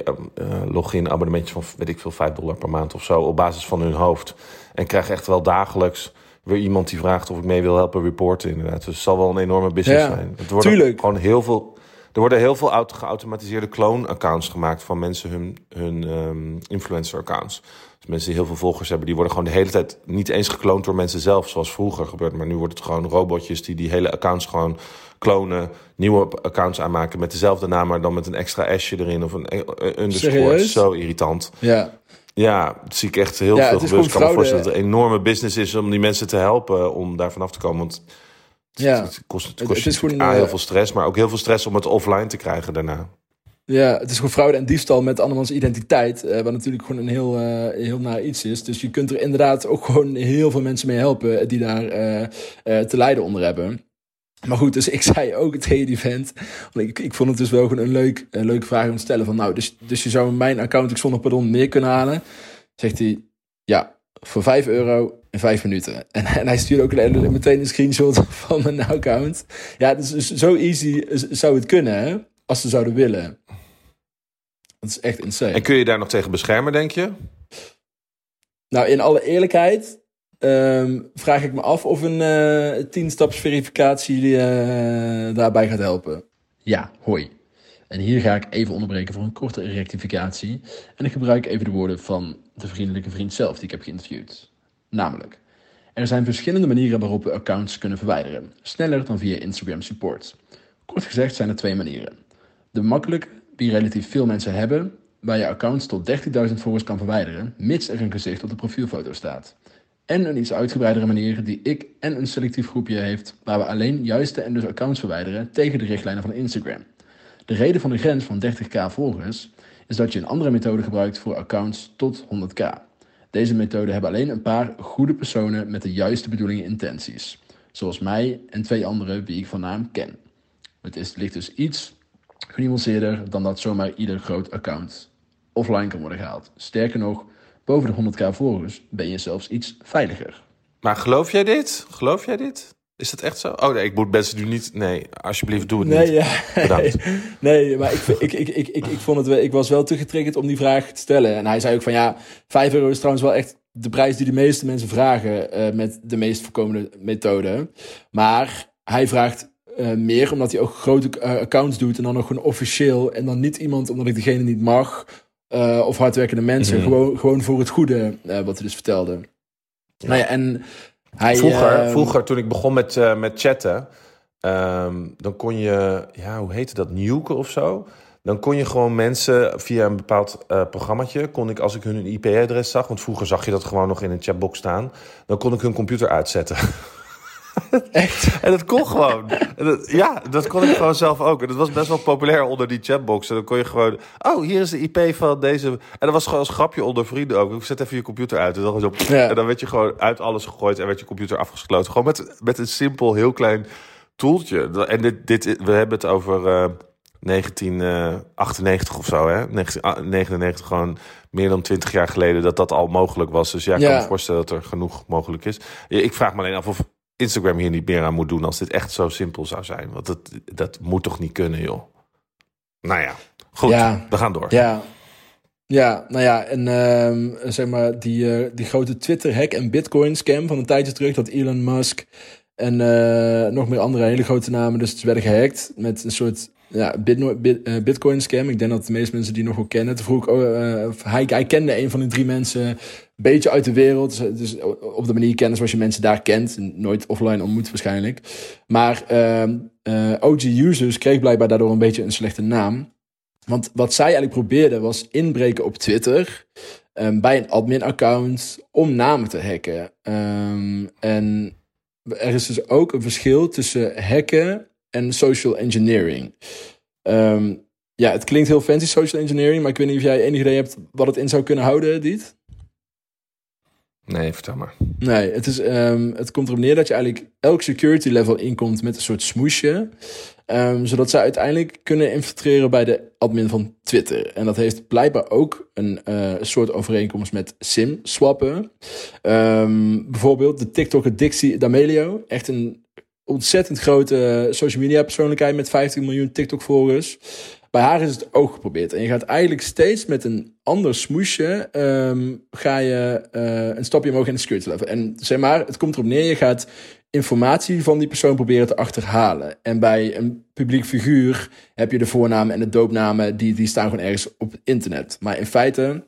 login abonnementjes van, weet ik veel, 5 dollar per maand of zo. Op basis van hun hoofd. En krijg echt wel dagelijks weer iemand die vraagt of ik mee wil helpen reporten inderdaad. Dus het zal wel een enorme business
Ja,
zijn. Het
tuurlijk.
gewoon heel veel... Er worden heel veel auto- geautomatiseerde clone-accounts gemaakt van mensen hun, hun um, influencer-accounts. Dus mensen die heel veel volgers hebben, die worden gewoon de hele tijd niet eens gekloond door mensen zelf, zoals vroeger gebeurt. Maar nu wordt het gewoon robotjes die die hele accounts gewoon klonen, nieuwe accounts aanmaken met dezelfde naam, maar dan met een extra S'je erin of een, een underscore.
Serieus?
Zo irritant.
Ja,
Ja, dat zie ik echt heel
Ja,
veel gebeuren. Ik kan me voorstellen dat het een enorme business is om die mensen te helpen om daar vanaf te komen. Want het,
Ja.
het kost, het kost
het is
A,
eh,
heel veel stress, maar ook heel veel stress om het offline te krijgen daarna.
Ja, het is gewoon fraude en diefstal met andermans identiteit. eh, wat natuurlijk gewoon een heel, eh, heel naar iets is. Dus je kunt er inderdaad ook gewoon heel veel mensen mee helpen die daar eh, eh, te lijden onder hebben. Maar goed, dus ik zei ook tegen die vent. Want ik, ik vond het dus wel gewoon een, leuk, een leuke vraag om te stellen. Van, nou, dus, dus je zou mijn account ik zonder pardon meer kunnen halen. Zegt hij, ja, voor 5 euro in 5 minuten. En, en hij stuurde ook meteen een screenshot van mijn account. Ja, dus dus zo easy zou het kunnen, hè? Als ze zouden willen. Dat is echt insane.
En kun je daar nog tegen beschermen, denk je?
Nou, in alle eerlijkheid ehm, vraag ik me af of een eh 10-staps verificatie eh, daarbij gaat helpen. Ja, hoi. En hier ga ik even onderbreken voor een korte rectificatie. En ik gebruik even de woorden van de vriendelijke vriend zelf die ik heb geïnterviewd. Namelijk, er zijn verschillende manieren waarop we accounts kunnen verwijderen. Sneller dan via Instagram support. Kort gezegd zijn er twee manieren. De makkelijke, die relatief veel mensen hebben, waar je accounts tot 30.000 volgers kan verwijderen, mits er een gezicht op de profielfoto staat. En een iets uitgebreidere manier die ik en een selectief groepje heeft, waar we alleen juiste en dus accounts verwijderen tegen de richtlijnen van Instagram. De reden van de grens van 30k volgers is dat je een andere methode gebruikt voor accounts tot 100k. Deze methode hebben alleen een paar goede personen met de juiste bedoelingen en intenties. Zoals mij en twee anderen wie ik van naam ken. Het is, ligt dus iets genuanceerder dan dat zomaar ieder groot account offline kan worden gehaald. Sterker nog, boven de 100k volgers ben je zelfs iets veiliger.
Maar geloof jij dit? Geloof jij dit? Is dat echt zo? Oh nee, ik moet mensen nu niet... Nee, alsjeblieft, doe het
Nee,
niet.
ja.
Bedankt.
nee, maar ik, ik, ik, ik, ik, ik, vond het wel, ik was wel te getriggerd om die vraag te stellen. En hij zei ook van ja, 5 euro is trouwens wel echt de prijs die de meeste mensen vragen eh, met de meest voorkomende methode. Maar hij vraagt eh, meer omdat hij ook grote eh, accounts doet en dan nog gewoon officieel. En dan niet iemand omdat ik degene niet mag eh, of hardwerkende mensen.
Mhm.
gewoon, gewoon voor het goede wat hij dus vertelde. Nou ja, en hij...
Vroeger,
eh,
vroeger, toen ik begon met, met chatten, ehm, dan kon je, ja, hoe heette dat, nuken of zo? Dan kon je gewoon mensen via een bepaald programmaatje, kon ik als ik hun IP-adres zag, want vroeger zag je dat gewoon nog in een chatbox staan, dan kon ik hun computer uitzetten.
Echt?
En dat kon gewoon. Dat- ja, dat kon ik gewoon zelf ook. En dat was best wel populair onder die chatbox. En dan kon je gewoon... Oh, hier is de IP van deze... En dat was gewoon als grapje onder vrienden ook. Ik zet even je computer uit. En dan, zo-
Ja.
en dan werd je gewoon uit alles gegooid en werd je computer afgesloten. Gewoon met, met een simpel, heel klein toeltje. En dit, dit, we hebben het over eh, 1998 of zo, hè? 1999, gewoon meer dan 20 jaar geleden dat dat al mogelijk was. Dus ja, ik
Ja.
kan me voorstellen dat er genoeg mogelijk is. Ik vraag me alleen af of Instagram hier niet meer aan moet doen als dit echt zo simpel zou zijn. Want dat, dat moet toch niet kunnen, joh. Nou ja, goed,
Ja.
we gaan door.
Ja. Ja, nou ja, en ehm, zeg maar die, eh, die grote Twitter-hack en Bitcoin-scam van een tijdje terug, dat Elon Musk en eh, nog meer andere hele grote namen dus werden gehackt met een soort ja, eh, Bitcoin-scam. Ik denk dat de meeste mensen die nog wel kennen. Toen vroeg oh, eh, hij, kende een van die drie mensen een beetje uit de wereld. Dus, dus op de manier kennen zoals je mensen daar kent. Nooit offline ontmoet waarschijnlijk. Maar ehm, eh, OG-users kreeg blijkbaar daardoor een beetje een slechte naam. Want wat zij eigenlijk probeerden was inbreken op Twitter ehm, bij een admin-account om namen te hacken. Ehm, en er is dus ook een verschil tussen hacken en social engineering. Ehm, ja, het klinkt heel fancy social engineering, maar ik weet niet of jij enig idee hebt wat het in zou kunnen houden, Diet?
Nee, vertel maar.
Nee, het, is, ehm, het komt erop neer dat je eigenlijk elk security level inkomt met een soort smoesje. ehm, zodat ze uiteindelijk kunnen infiltreren bij de admin van Twitter. En dat heeft blijkbaar ook een eh, soort overeenkomst met SIM-swappen. Bijvoorbeeld de TikToker Dixie D'Amelio. Echt een ontzettend grote social media persoonlijkheid met 15 miljoen TikTok-volgers. Bij haar is het ook geprobeerd. En je gaat eigenlijk steeds met een ander smoesje. ehm, ga je eh, een stapje omhoog in de security level. En zeg maar, het komt erop neer. Je gaat informatie van die persoon proberen te achterhalen. En bij een publiek figuur heb je de voornamen en de doopnamen. Die, die staan gewoon ergens op het internet. Maar in feite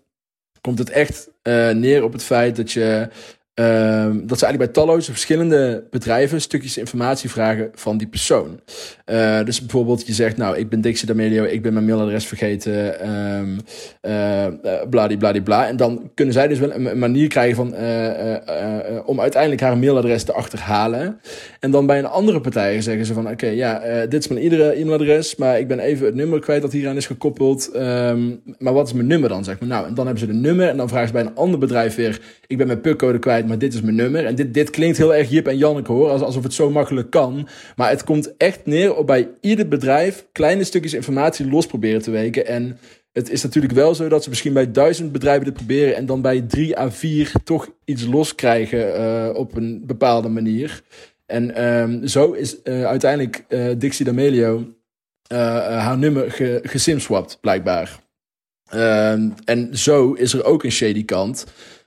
komt het echt eh, neer op het feit dat je. Ehm, dat ze eigenlijk bij talloze verschillende bedrijven stukjes informatie vragen van die persoon. Eh, dus bijvoorbeeld, je zegt, nou, ik ben Dixie D'Amelio, ik ben mijn mailadres vergeten, ehm eh, eh, bladibladibla. En dan kunnen zij dus wel een, manier krijgen van, om uiteindelijk haar mailadres te achterhalen. En dan bij een andere partij zeggen ze van, oké, ja, dit is mijn iedere e-mailadres, maar ik ben even het nummer kwijt dat hieraan is gekoppeld. Ehm, maar wat is mijn nummer dan, zeg maar? Nou, en dan hebben ze de nummer en dan vragen ze bij een ander bedrijf weer, ik ben mijn pukcode kwijt, maar dit is mijn nummer. En dit, dit klinkt heel erg Jip en Janneke hoor, als- alsof het zo makkelijk kan. Maar het komt echt neer op bij ieder bedrijf kleine stukjes informatie los proberen te weken. En het is natuurlijk wel zo dat ze misschien bij duizend bedrijven dit proberen en dan bij drie à vier toch iets los krijgen eh, op een bepaalde manier. En ehm, zo is eh, uiteindelijk eh, Dixie D'Amelio haar nummer ge, gesimswapt, blijkbaar. Ehm, en zo is er ook een shady kant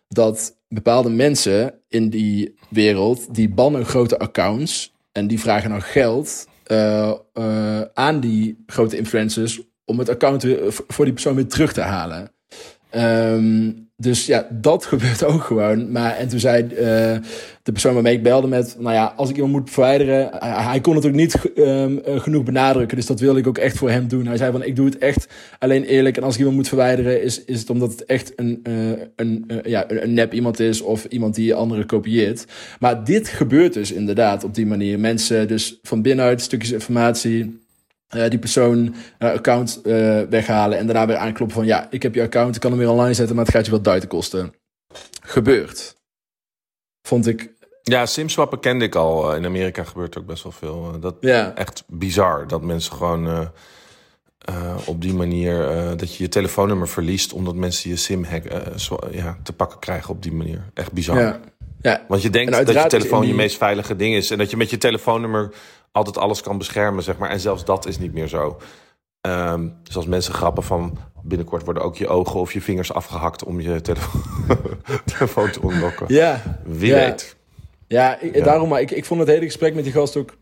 dat bepaalde mensen in die wereld, die bannen grote accounts en die vragen dan geld eh, eh, aan die grote influencers om het account voor die persoon weer terug te halen. Ehm, dus ja, dat gebeurt ook gewoon. Maar en toen zei eh, de persoon waarmee ik belde met, nou ja, als ik iemand moet verwijderen, hij, kon het ook niet eh, genoeg benadrukken. Dus dat wilde ik ook echt voor hem doen. Hij zei van, ik doe het echt alleen eerlijk. En als ik iemand moet verwijderen, is, is het omdat het echt een, eh, een, ja, een, een nep iemand is of iemand die anderen kopieert. Maar dit gebeurt dus inderdaad op die manier. Mensen dus van binnenuit stukjes informatie eh, die persoon eh, account eh, weghalen en daarna weer aankloppen van ja, ik heb je account, ik kan hem weer online zetten, maar het gaat je wat duiten kosten. Gebeurt. Vond ik,
Ja, simswappen kende ik al. In Amerika gebeurt ook best wel veel. Dat
ja,
echt bizar dat mensen gewoon op die manier dat je je telefoonnummer verliest omdat mensen je sim hack, ja, te pakken krijgen op die manier. Echt bizar.
ja, ja,
Want je denkt
En
dat je telefoon je meest veilige ding is en dat je met je telefoonnummer altijd alles kan beschermen, zeg maar. En zelfs dat is niet meer zo. Ehm, dus als mensen grappen van binnenkort worden ook je ogen of je vingers afgehakt om je telefoon, telefoon te unlocken.
ja.
Wie
Ja.
weet.
Ja, ik,
Ja.
daarom, maar ik, ik vond het hele gesprek met die gast ook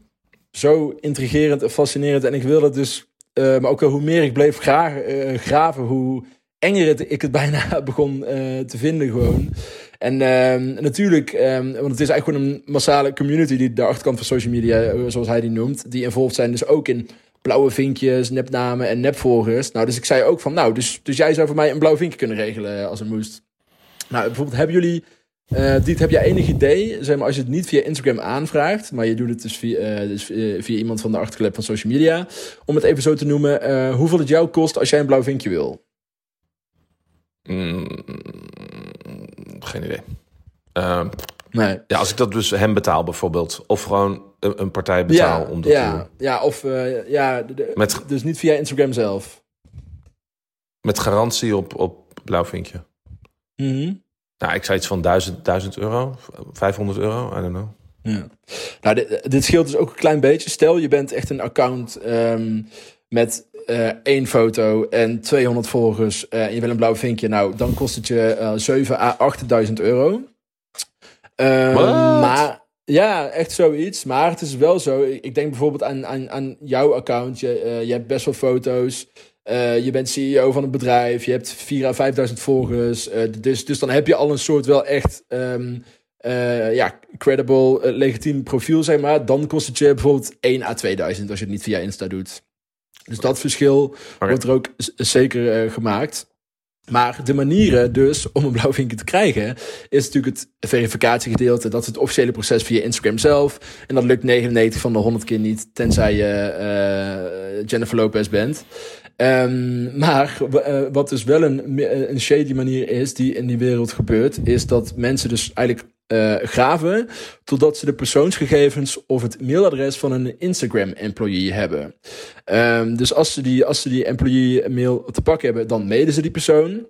zo intrigerend en fascinerend. En ik wilde dus, eh, maar ook hoe meer ik bleef graag, eh, graven, hoe enger het, ik het bijna begon eh, te vinden gewoon. En ehm, natuurlijk, ehm, want het is eigenlijk gewoon een massale community die de achterkant van social media, eh, zoals hij die noemt, die involved zijn dus ook in blauwe vinkjes, nepnamen en nepvolgers. Nou, dus ik zei ook van, nou, dus, dus jij zou voor mij een blauw vinkje kunnen regelen eh, als het moest. Nou, bijvoorbeeld, hebben jullie Diet, heb jij enig idee, zeg maar, als je het niet via Instagram aanvraagt, maar je doet het dus via, dus via, iemand van de achterklep van social media, om het even zo te noemen, hoeveel het jou kost als jij een blauw vinkje wil?
Mm, geen idee. Ehm,
Nee.
ja, als ik dat dus hem betaal bijvoorbeeld, of gewoon een, een partij betaal
Ja,
om dat te
ja,
doen.
ja, of eh, ja, de- de-
Met-
dus niet via Instagram zelf.
Met garantie op, op blauwvinkje.
Mhm.
Nou, ik zei iets van 1000, 1000 euro, 500 euro, I don't know.
Ja. Nou, dit, dit scheelt dus ook een klein beetje. Stel, je bent echt een account ehm, met uh, één foto en 200 volgers uh, en je wil een blauw vinkje. Nou, dan kost het je uh, 7 à 8.000 euro. Um, maar ja, echt zoiets. Maar het is wel zo. Ik denk bijvoorbeeld aan, aan, aan jouw account. Je, je hebt best wel foto's. Je bent CEO van een bedrijf. Je hebt 4 à 5.000 volgers. Dus, dus dan heb je al een soort wel echt um, ja, credible, legitiem profiel, zeg maar. Dan kost het je bijvoorbeeld 1 à 2000 als je het niet via Insta doet. Dus dat verschil okay. wordt er ook zeker gemaakt. Maar de manieren dus om een blauw vinkje te krijgen, is natuurlijk het verificatiegedeelte. Dat is het officiële proces via Instagram zelf. En dat lukt 99 van de 100 keer niet, tenzij je uh, Jennifer Lopez bent. Um, maar uh, wat dus wel een, een shady manier is die in die wereld gebeurt, is dat mensen dus eigenlijk uh, graven totdat ze de persoonsgegevens of het mailadres van een Instagram-employee hebben. Um, dus als ze die, als ze die employee-mail te pakken hebben, dan mailen ze die persoon.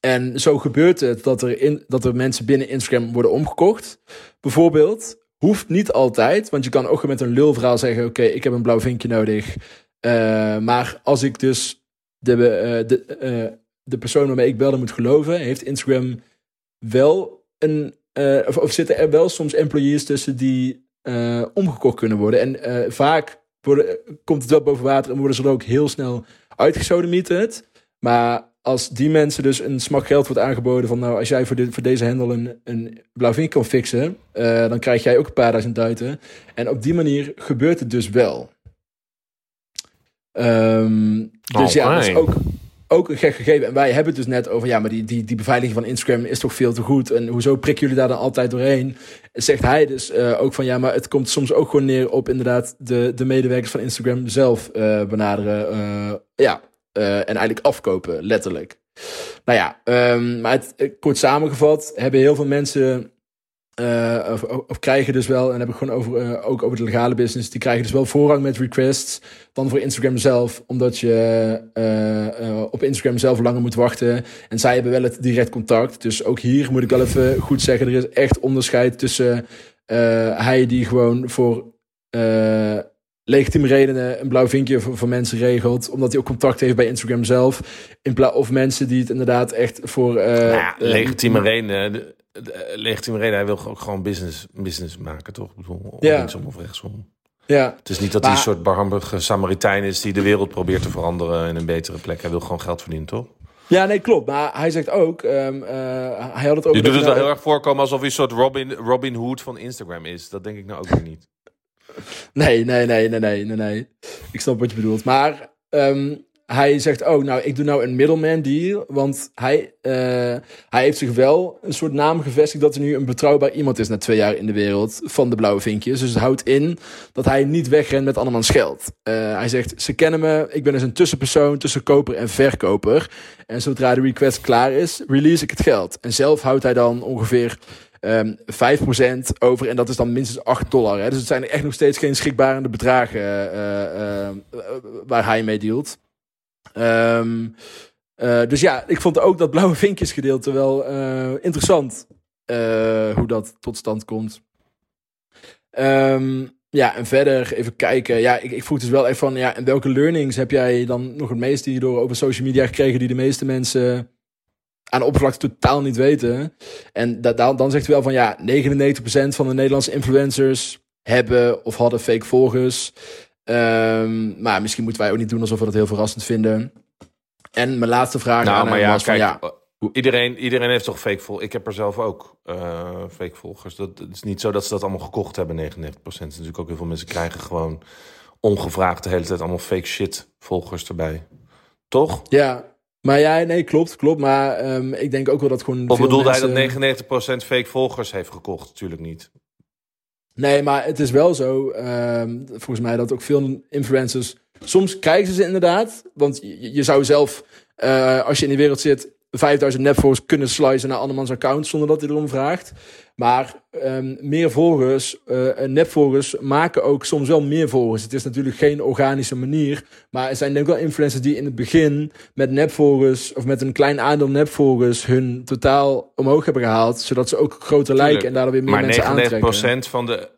En zo gebeurt het dat er, in, dat er mensen binnen Instagram worden omgekocht. Bijvoorbeeld, hoeft niet altijd, want je kan ook met een lulverhaal zeggen: Oké, ik heb een blauw vinkje nodig. Uh, maar als ik dus de, uh, de, de persoon waarmee ik belde moet geloven, heeft Instagram wel een uh, of, of, zitten er wel soms employees tussen die uh, omgekocht kunnen worden. En uh, vaak worden, komt het wel boven water en worden ze er ook heel snel uitgesodemieterd. Maar als die mensen dus een smak geld wordt aangeboden van nou, als jij voor, dit, voor deze handel een, een blauw vinkje kan fixen, dan krijg jij ook een paar duizend duiten. En op die manier gebeurt het dus wel. Um, dus ja, dat is ook ook een gek gegeven. En wij hebben het dus net over, ja, maar die, die, die beveiliging van Instagram is toch veel te goed. En hoezo prikken jullie daar dan altijd doorheen? Zegt hij dus uh, ook van, ja, maar het komt soms ook gewoon neer op inderdaad de, de medewerkers van Instagram zelf uh, benaderen. Uh, ja, en eigenlijk afkopen, letterlijk. Nou ja, um, maar het, kort samengevat hebben heel veel mensen uh, of, of, krijgen dus wel, en heb ik gewoon over, uh, ook over de legale business, die krijgen dus wel voorrang met requests dan voor Instagram zelf, omdat je uh, op Instagram zelf langer moet wachten. En zij hebben wel het direct contact. Dus ook hier moet ik wel even goed zeggen, er is echt onderscheid tussen hij die gewoon voor legitieme redenen een blauw vinkje voor, voor, mensen regelt, omdat hij ook contact heeft bij Instagram zelf, in plaats of mensen die het inderdaad echt voor...
Nou ja, legitieme redenen legitieme reden. Hij wil ook gewoon business, business maken, toch? Ik bedoel, ja. linksom of rechtsom.
Ja.
Het is niet dat hij een soort barmhartige Samaritein is die de wereld probeert te veranderen in een betere plek. Hij wil gewoon geld verdienen, toch?
Ja, nee, klopt. Maar hij zegt ook, um, uh, hij had het ook.
Je doet het wel heel erg voorkomen alsof hij een soort Robin, Robin Hood van Instagram is. Dat denk ik nou ook weer niet.
nee, nee, nee, nee, nee, nee, nee. Ik snap wat je bedoelt. Maar um, hij zegt oh, nou, ik doe nou een middleman deal. Want hij, uh, hij heeft zich wel een soort naam gevestigd dat er nu een betrouwbaar iemand is na twee jaar in de wereld van de blauwe vinkjes. Dus het houdt in dat hij niet wegrent met andermans geld. Uh, hij zegt, ze kennen me, ik ben dus een tussenpersoon tussen koper en verkoper. En zodra de request klaar is, release ik het geld. En zelf houdt hij dan ongeveer um, ehm, 5% over. En dat is dan minstens 8 dollar. Hè. Dus het zijn echt nog steeds geen schrikbarende bedragen uh, waar hij mee dealt. Um, dus ja, ik vond ook dat blauwe vinkjes gedeelte wel uh, interessant. Uh, hoe dat tot stand komt. Um, ja, en verder even kijken. Ja, ik, ik vroeg dus wel even van, ja, en welke learnings heb jij dan nog het meeste hierdoor over social media gekregen die de meeste mensen aan oppervlakte totaal niet weten? En dat, dan zegt u wel van, ja, 99% van de Nederlandse influencers hebben of hadden fake volgers. Um, maar misschien moeten wij ook niet doen alsof we dat heel verrassend vinden. En mijn laatste vraag
nou,
aan
maar ja,
was
kijk,
van,
ja, Iedereen, iedereen heeft toch fake volgers? Ik heb er zelf ook uh, fake volgers. Dat, het is niet zo dat ze dat allemaal gekocht hebben, 99%. Het is natuurlijk ook heel veel mensen krijgen gewoon ongevraagd de hele tijd allemaal fake shit volgers erbij. Toch?
Ja, maar ja, nee, klopt, klopt. Maar um, ik denk ook wel dat gewoon.
Of bedoelde
mensen...
hij dat 99% fake volgers heeft gekocht? Natuurlijk niet.
Nee, maar het is wel zo, um, volgens mij, dat ook veel influencers. Soms krijgen ze inderdaad. Want je, zou zelf, uh, als je in die wereld zit, 5000 netvolgers kunnen slicen naar andermans account zonder dat hij erom vraagt. Maar um, meer volgers, uh, nepvolgers, maken ook soms wel meer volgers. Het is natuurlijk geen organische manier. Maar er zijn denk ik wel influencers die in het begin met nepvolgers, of met een klein aandeel nepvolgers, hun totaal omhoog hebben gehaald. Zodat ze ook groter lijken en daardoor weer meer
maar
mensen aantrekken.
Maar 99% van de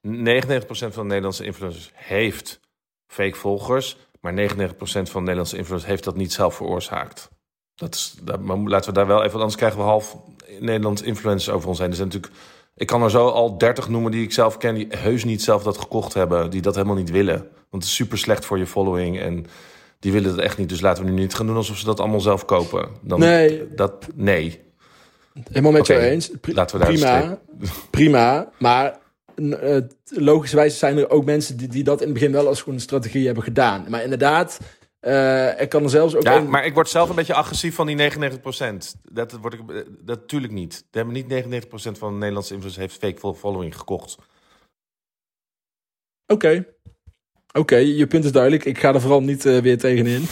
van de Nederlandse influencers heeft fake volgers. Maar 99% van de Nederlandse influencers heeft dat niet zelf veroorzaakt. Dat is, dat, maar laten we daar wel even, anders krijgen we half Nederlandse influencers over ons heen. Er zijn natuurlijk, ik kan er zo al 30 noemen die ik zelf ken, die heus niet zelf dat gekocht hebben, die dat helemaal niet willen. Want het is super slecht voor je following en die willen het echt niet. Dus laten we nu niet gaan doen alsof ze dat allemaal zelf kopen. Dan,
Nee.
Dat, nee.
Helemaal met
Oké,
jou eens. Pri-
laten we daar
prima, prima. Maar uh, logischerwijs zijn er ook mensen die, die dat in het begin wel als gewoon een strategie hebben gedaan. Maar inderdaad, uh, er kan zelfs ook...
Ja,
een-
maar ik word zelf een beetje agressief van die 99%. Dat, word ik, dat natuurlijk niet. We hebben niet 99% van de Nederlandse influencers heeft fake following gekocht.
Oké. Oké, je punt is duidelijk. Ik ga er vooral niet uh, weer tegenin.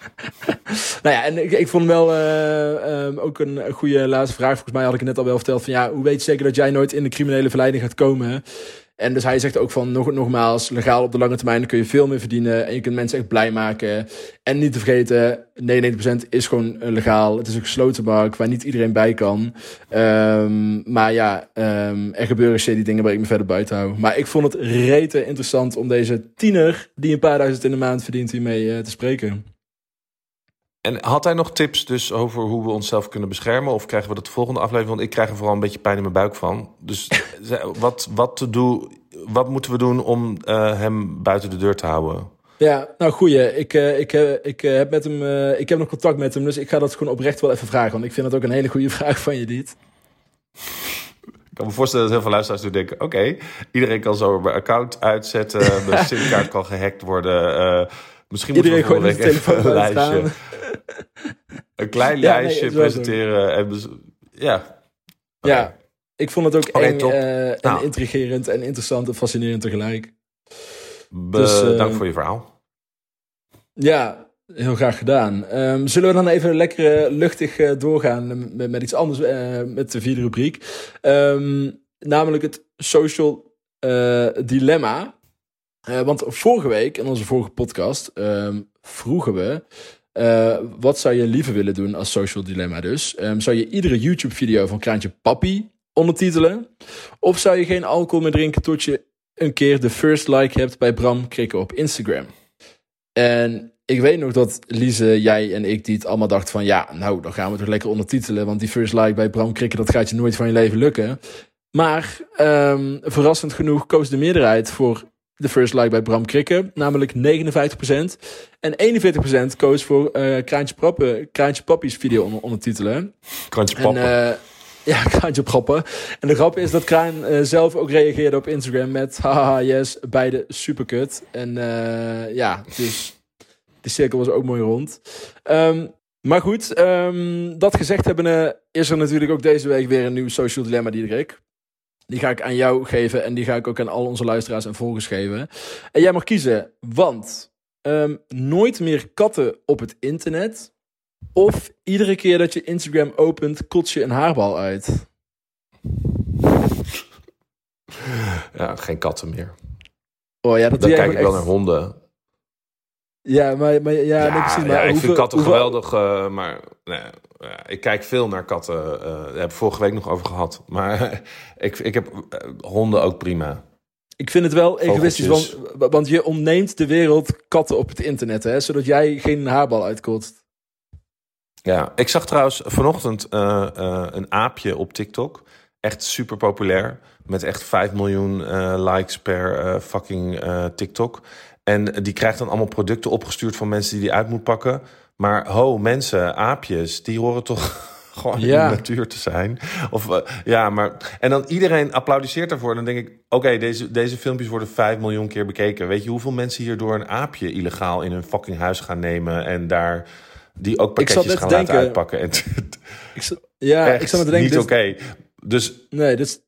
nou ja, en ik, ik vond wel uh, um, ook een, een goede laatste vraag. Volgens mij had ik het net al wel verteld. Van ja, hoe weet je zeker dat jij nooit in de criminele verleiding gaat komen? En dus hij zegt ook van, nog, nogmaals, legaal op de lange termijn kun je veel meer verdienen. En je kunt mensen echt blij maken. En niet te vergeten, 99% is gewoon legaal. Het is een gesloten markt waar niet iedereen bij kan. Um, maar ja, um, er gebeuren shady dingen waar ik me verder buiten hou. Maar ik vond het rete interessant om deze tiener, die een paar duizend in de maand verdient, hiermee uh, te spreken.
En had hij nog tips dus over hoe we onszelf kunnen beschermen? Of krijgen we dat de volgende aflevering? Want ik krijg er vooral een beetje pijn in mijn buik van. Dus wat, wat, te doen, wat moeten we doen om uh, hem buiten de deur te houden?
Ja, nou goeie. Ik, uh, ik, uh, ik, heb met hem, ik heb nog contact met hem, dus ik ga dat gewoon oprecht wel even vragen. Want ik vind dat ook een hele goede vraag van je, Diet.
Ik kan me voorstellen dat heel veel luisteraars nu denken... oké, okay, iedereen kan zo mijn account uitzetten... mijn simkaart kan gehackt worden... Misschien moeten we volgende week even een lijstje, een klein ja, lijstje nee, presenteren. En ja.
Okay. ja, ik vond het ook okay, eng uh, en nou. intrigerend en interessant en fascinerend tegelijk.
Be dus, uh, dank voor je verhaal.
Ja, heel graag gedaan. Um, zullen we dan even lekker uh, luchtig uh, doorgaan met, met, iets anders met de vierde rubriek. Um, namelijk het social dilemma. Want vorige week, in onze vorige podcast, um, vroegen we... Uh, wat zou je liever willen doen als social dilemma dus? Um, zou je iedere YouTube-video van Kraantje Papi ondertitelen? Of zou je geen alcohol meer drinken tot je een keer de first like hebt bij Bram Krikke op Instagram? En ik weet nog dat Lise, jij en ik die het allemaal dachten van... ja, nou, dan gaan we toch lekker ondertitelen... want die first like bij Bram Krikke, dat gaat je nooit van je leven lukken. Maar um, verrassend genoeg koos de meerderheid voor de first like bij Bram Krikke, namelijk 59%. En 41% koos voor uh, Kraantje, Prappen, Kraantje Pappies video onder, ondertitelen.
Kraantje Pappen.
En, uh, ja, Kraantje Prappen. En de grap is dat Kraan uh, zelf ook reageerde op Instagram met haha yes, beide superkut. En ja, dus de cirkel was ook mooi rond. Um, maar goed, um, dat gezegd hebben, is er natuurlijk ook deze week weer een nieuw social dilemma, Diederik. Die ga ik aan jou geven en die ga ik ook aan al onze luisteraars en volgers geven. En jij mag kiezen, want um, nooit meer katten op het internet. Of iedere keer dat je Instagram opent, kots je een haarbal uit.
Ja, geen katten meer.
Oh ja, dat
Dan kijk ik
echt...
wel naar honden.
Ja, maar, maar ja,
Ja,
nee, precies.
ja,
Maar
ik
hoeveel-
vind katten
hoeveel-
geweldig, uh, maar nee, ja, ik kijk veel naar katten. Uh, daar het vorige week nog over gehad. Maar ik, ik heb honden ook prima.
Ik vind het wel egoïstisch, want, want je ontneemt de wereld katten op het internet, hè, zodat jij geen haarbal uitkotst.
Ja, ik zag trouwens vanochtend een aapje op TikTok. Echt super populair. Met echt 5 miljoen likes per fucking TikTok. En die krijgt dan allemaal producten opgestuurd van mensen die die uit moet pakken. Maar ho, mensen, aapjes, die horen toch gewoon
Ja.
in de natuur te zijn. Of uh, ja, maar. En dan iedereen applaudisseert daarvoor. Dan denk ik: oké, deze, deze filmpjes worden 5 miljoen keer bekeken. Weet je hoeveel mensen hierdoor een aapje illegaal in hun fucking huis gaan nemen en daar. Die ook pakketjes gaan
te
laten
denken-
uitpakken. En
Ik, zat- ja, ik zat me te denken,
niet
dit,
oké. Dus
nee, dit, is-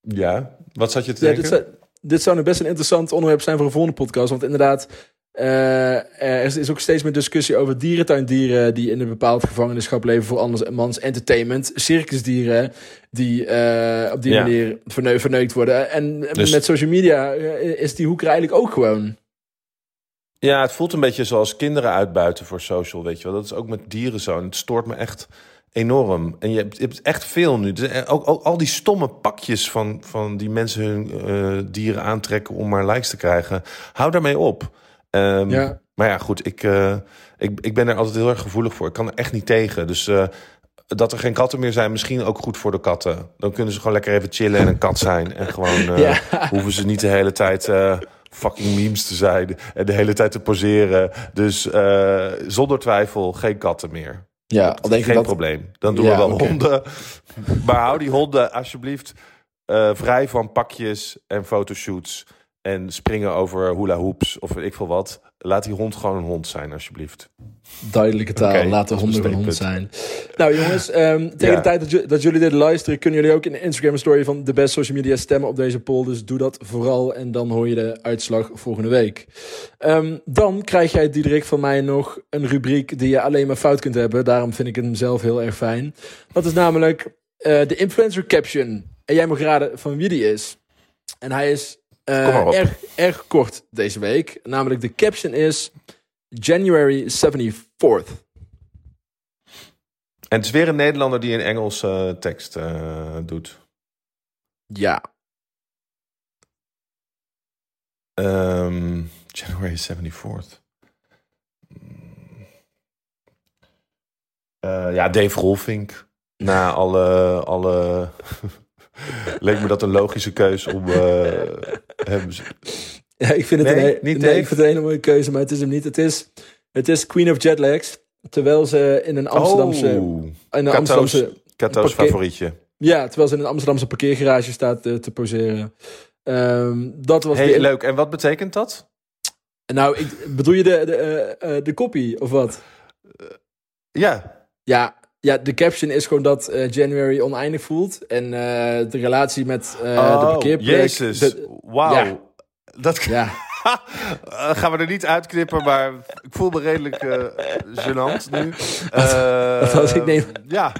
ja, wat zat je te
ja,
denken?
Dit, zou, nu best een interessant onderwerp zijn voor een volgende podcast. Want inderdaad, eh, er is, ook steeds meer discussie over dierentuindieren die in een bepaald gevangenschap leven voor andermans entertainment. Circusdieren die eh, op die
Ja.
manier verneu verneukt worden. En
Dus-
met social media eh, is die hoek er eigenlijk ook gewoon.
Ja, het voelt een beetje zoals kinderen uitbuiten voor social, weet je wel. Dat is ook met dieren zo. En het stoort me echt enorm. En je hebt, je hebt echt veel nu. Dus, eh, ook, ook al die stomme pakjes van, van die mensen hun eh, dieren aantrekken om maar likes te krijgen. Hou daarmee op. Ehm,
Ja.
Maar ja, goed, ik, eh, ik, ik ben er altijd heel erg gevoelig voor. Ik kan er echt niet tegen. Dus dat er geen katten meer zijn, misschien ook goed voor de katten. Dan kunnen ze gewoon lekker even chillen en een kat zijn. En gewoon
Ja.
hoeven ze niet de hele tijd fucking memes te zijn. En de hele tijd te poseren. Dus zonder twijfel geen katten meer.
Ja, denk ik
Geen
dat...
probleem. Dan doen
Ja,
we wel honden. Maar hou die honden alsjeblieft eh, vrij van pakjes en fotoshoots. En springen over hula hoops of weet ik veel wat. Laat die hond gewoon een hond zijn, alsjeblieft.
Duidelijke taal, laat de honden
een
hond zijn. Nou jongens, ehm, tegen
Ja.
de tijd dat, dat jullie dit luisteren... kunnen jullie ook in de Instagram story van de best social media stemmen op deze poll. Dus doe dat vooral en dan hoor je de uitslag volgende week. Ehm, dan krijg jij, Diederik, van mij nog een rubriek... die je alleen maar fout kunt hebben. Daarom vind ik hem zelf heel erg fijn. Dat is namelijk eh, de influencer caption. En jij mag raden van wie die is. En hij is eh, erg, erg kort deze week. Namelijk de caption is... January 74th.
En het is weer een Nederlander die een Engelse tekst eh, doet.
Ja,
Ehm, January 74th. Hmm. Eh, ja, Dave Rolfink. Na alle... alle leek me dat een logische keus om eh, hem...
Ja, ik vind het,
Nee,
een,
niet
nee, ik vind het een hele mooie keuze, maar het is hem niet. Het is, het is Queen of Jetlags. Terwijl ze in een Amsterdamse...
Oh,
in een
Kato's,
Amsterdamse
Kato's
parkeer-
favorietje.
ja, terwijl ze in een Amsterdamse parkeergarage staat eh, te poseren. Ehm, dat was de...
leuk. En wat betekent dat?
Nou, ik, bedoel je de, de, eh, eh, de kopie of wat?
Ja,
Ja, ja, de caption is gewoon dat eh, January oneindig voelt. En eh, de relatie met eh, de
oh,
parkeerplek...
jezus. Wauw.
ja.
Dat
ja,
gaan we er niet uitknippen, maar ik voel me redelijk eh gênant nu.
Wat ik neem?
Ja,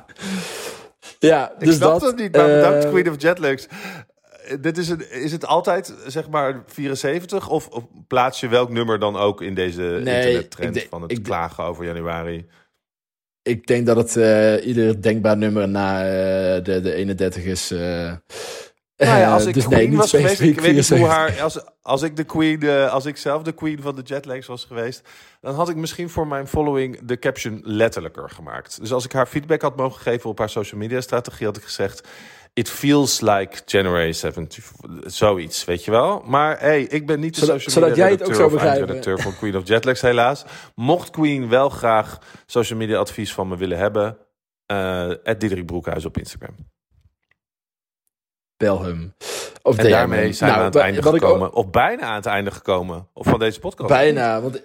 ja,
ik
dus
snap
dat...
het niet, maar bedankt Queen of Jetlags. Dit is, een, is het altijd, zeg maar, 74? Of, of plaats je welk nummer dan ook in deze
Nee,
internettrend
ik
van het
ik
klagen over januari?
Ik denk dat het eh, ieder denkbaar nummer na eh, de, de 31 is. eh
Nou ja, als ik
dus
queen
nee,
was geweest, ik weet niet hoe
74.
haar... Als, als ik de queen, als ik zelf de queen van de jetlags was geweest... dan had ik misschien voor mijn following de caption letterlijker gemaakt. Dus als ik haar feedback had mogen geven op haar social media strategie... had ik gezegd, it feels like January 70. Zoiets, weet je wel? Maar hey, ik ben niet de
Zodat-
social
zodat
media
jij het ook
redacteur of
begrijpen.
eindredacteur van Queen of Jetlags, helaas. Mocht Queen wel graag social media advies van me willen hebben... eh Diederik Broekhuis op Instagram.
Bel hem. Of
En daarmee zijn we
Nou,
aan het einde
ook-
gekomen. Of bijna aan het einde gekomen. Of van deze podcast.
Bijna, want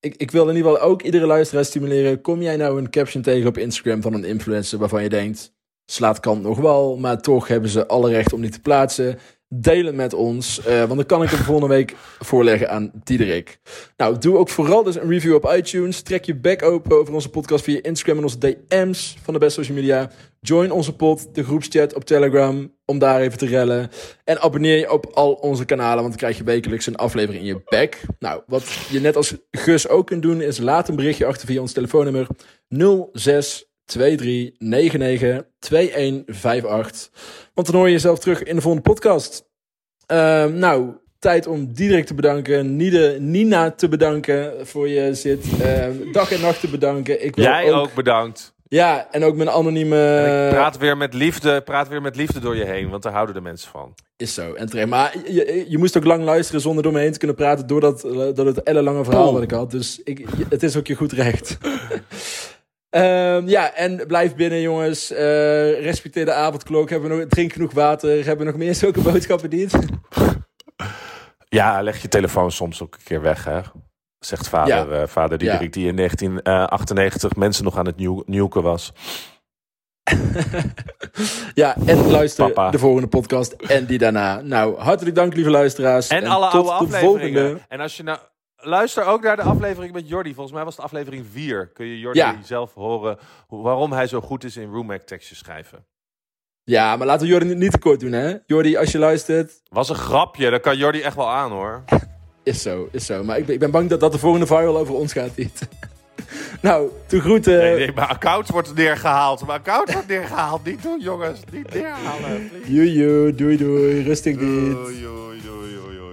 ik, ik wil in ieder geval ook iedere luisteraar stimuleren. Kom jij nou een caption tegen op Instagram van een influencer waarvan je denkt... slaat kant nog wel, maar toch hebben ze alle recht om die te plaatsen. Deel het met ons, eh, want dan kan ik hem volgende week voorleggen aan Diederik. Nou, doe ook vooral dus een review op iTunes. Trek je back open over onze podcast via Instagram en onze DM's van de best social media. Join onze pod, de groepschat op Telegram, om daar even te rellen. En abonneer je op al onze kanalen, want dan krijg je wekelijks een aflevering in je back. Nou, wat je net als Gus ook kunt doen, is laat een berichtje achter via ons telefoonnummer 0623992158. Want dan hoor je jezelf terug in de volgende podcast. Ehm, nou, tijd om Diederik te bedanken, Nide, Nina te bedanken voor je zit. Ehm, dag en nacht te bedanken. Ik wil
Jij ook, bedankt.
Ja, en ook mijn anonieme...
En praat weer met liefde, praat weer met liefde door je heen, want daar houden de mensen van.
Is zo, en terecht. Maar je, je moest ook lang luisteren zonder door me heen te kunnen praten... doordat eh, dat het ellenlange verhaal wat ik had. Dus ik, het is ook je goed recht. Ehm, ja, en blijf binnen, jongens. Eh, respecteer de avondklok. Hebben we nog, drink genoeg water. Hebben we nog meer zulke boodschappen niet?
Ja, leg je telefoon soms ook een keer weg, hè? Zegt vader,
Ja.
eh, vader Diederik, die in 1998 mensen nog aan het nieuw- nieuwken was.
ja, en luister
Papa.
de volgende podcast en die daarna. Nou, hartelijk dank, lieve luisteraars.
En, alle
tot
oude
de
afleveringen.
volgende.
En als je nou... Luister ook naar de aflevering met Jordi. Volgens mij was het aflevering 4. Kun je Jordi
Ja.
zelf horen waarom hij zo goed is in Roomhack tekstjes schrijven.
Ja, maar laten we Jordi niet- niet te kort doen, hè? Jordi, als je luistert,
Was een grapje, dat kan Jordi echt wel aan hoor.
is zo, is zo. Maar ik ben, ik ben bang dat, dat de volgende viral over ons gaat, niet. Nou, te groeten.
Nee, nee, mijn account wordt neergehaald. Mijn account wordt neergehaald. Niet doen, jongens. Niet neerhalen.
Joejoe, doei doei, rustig dit.
Doei, doei, doei.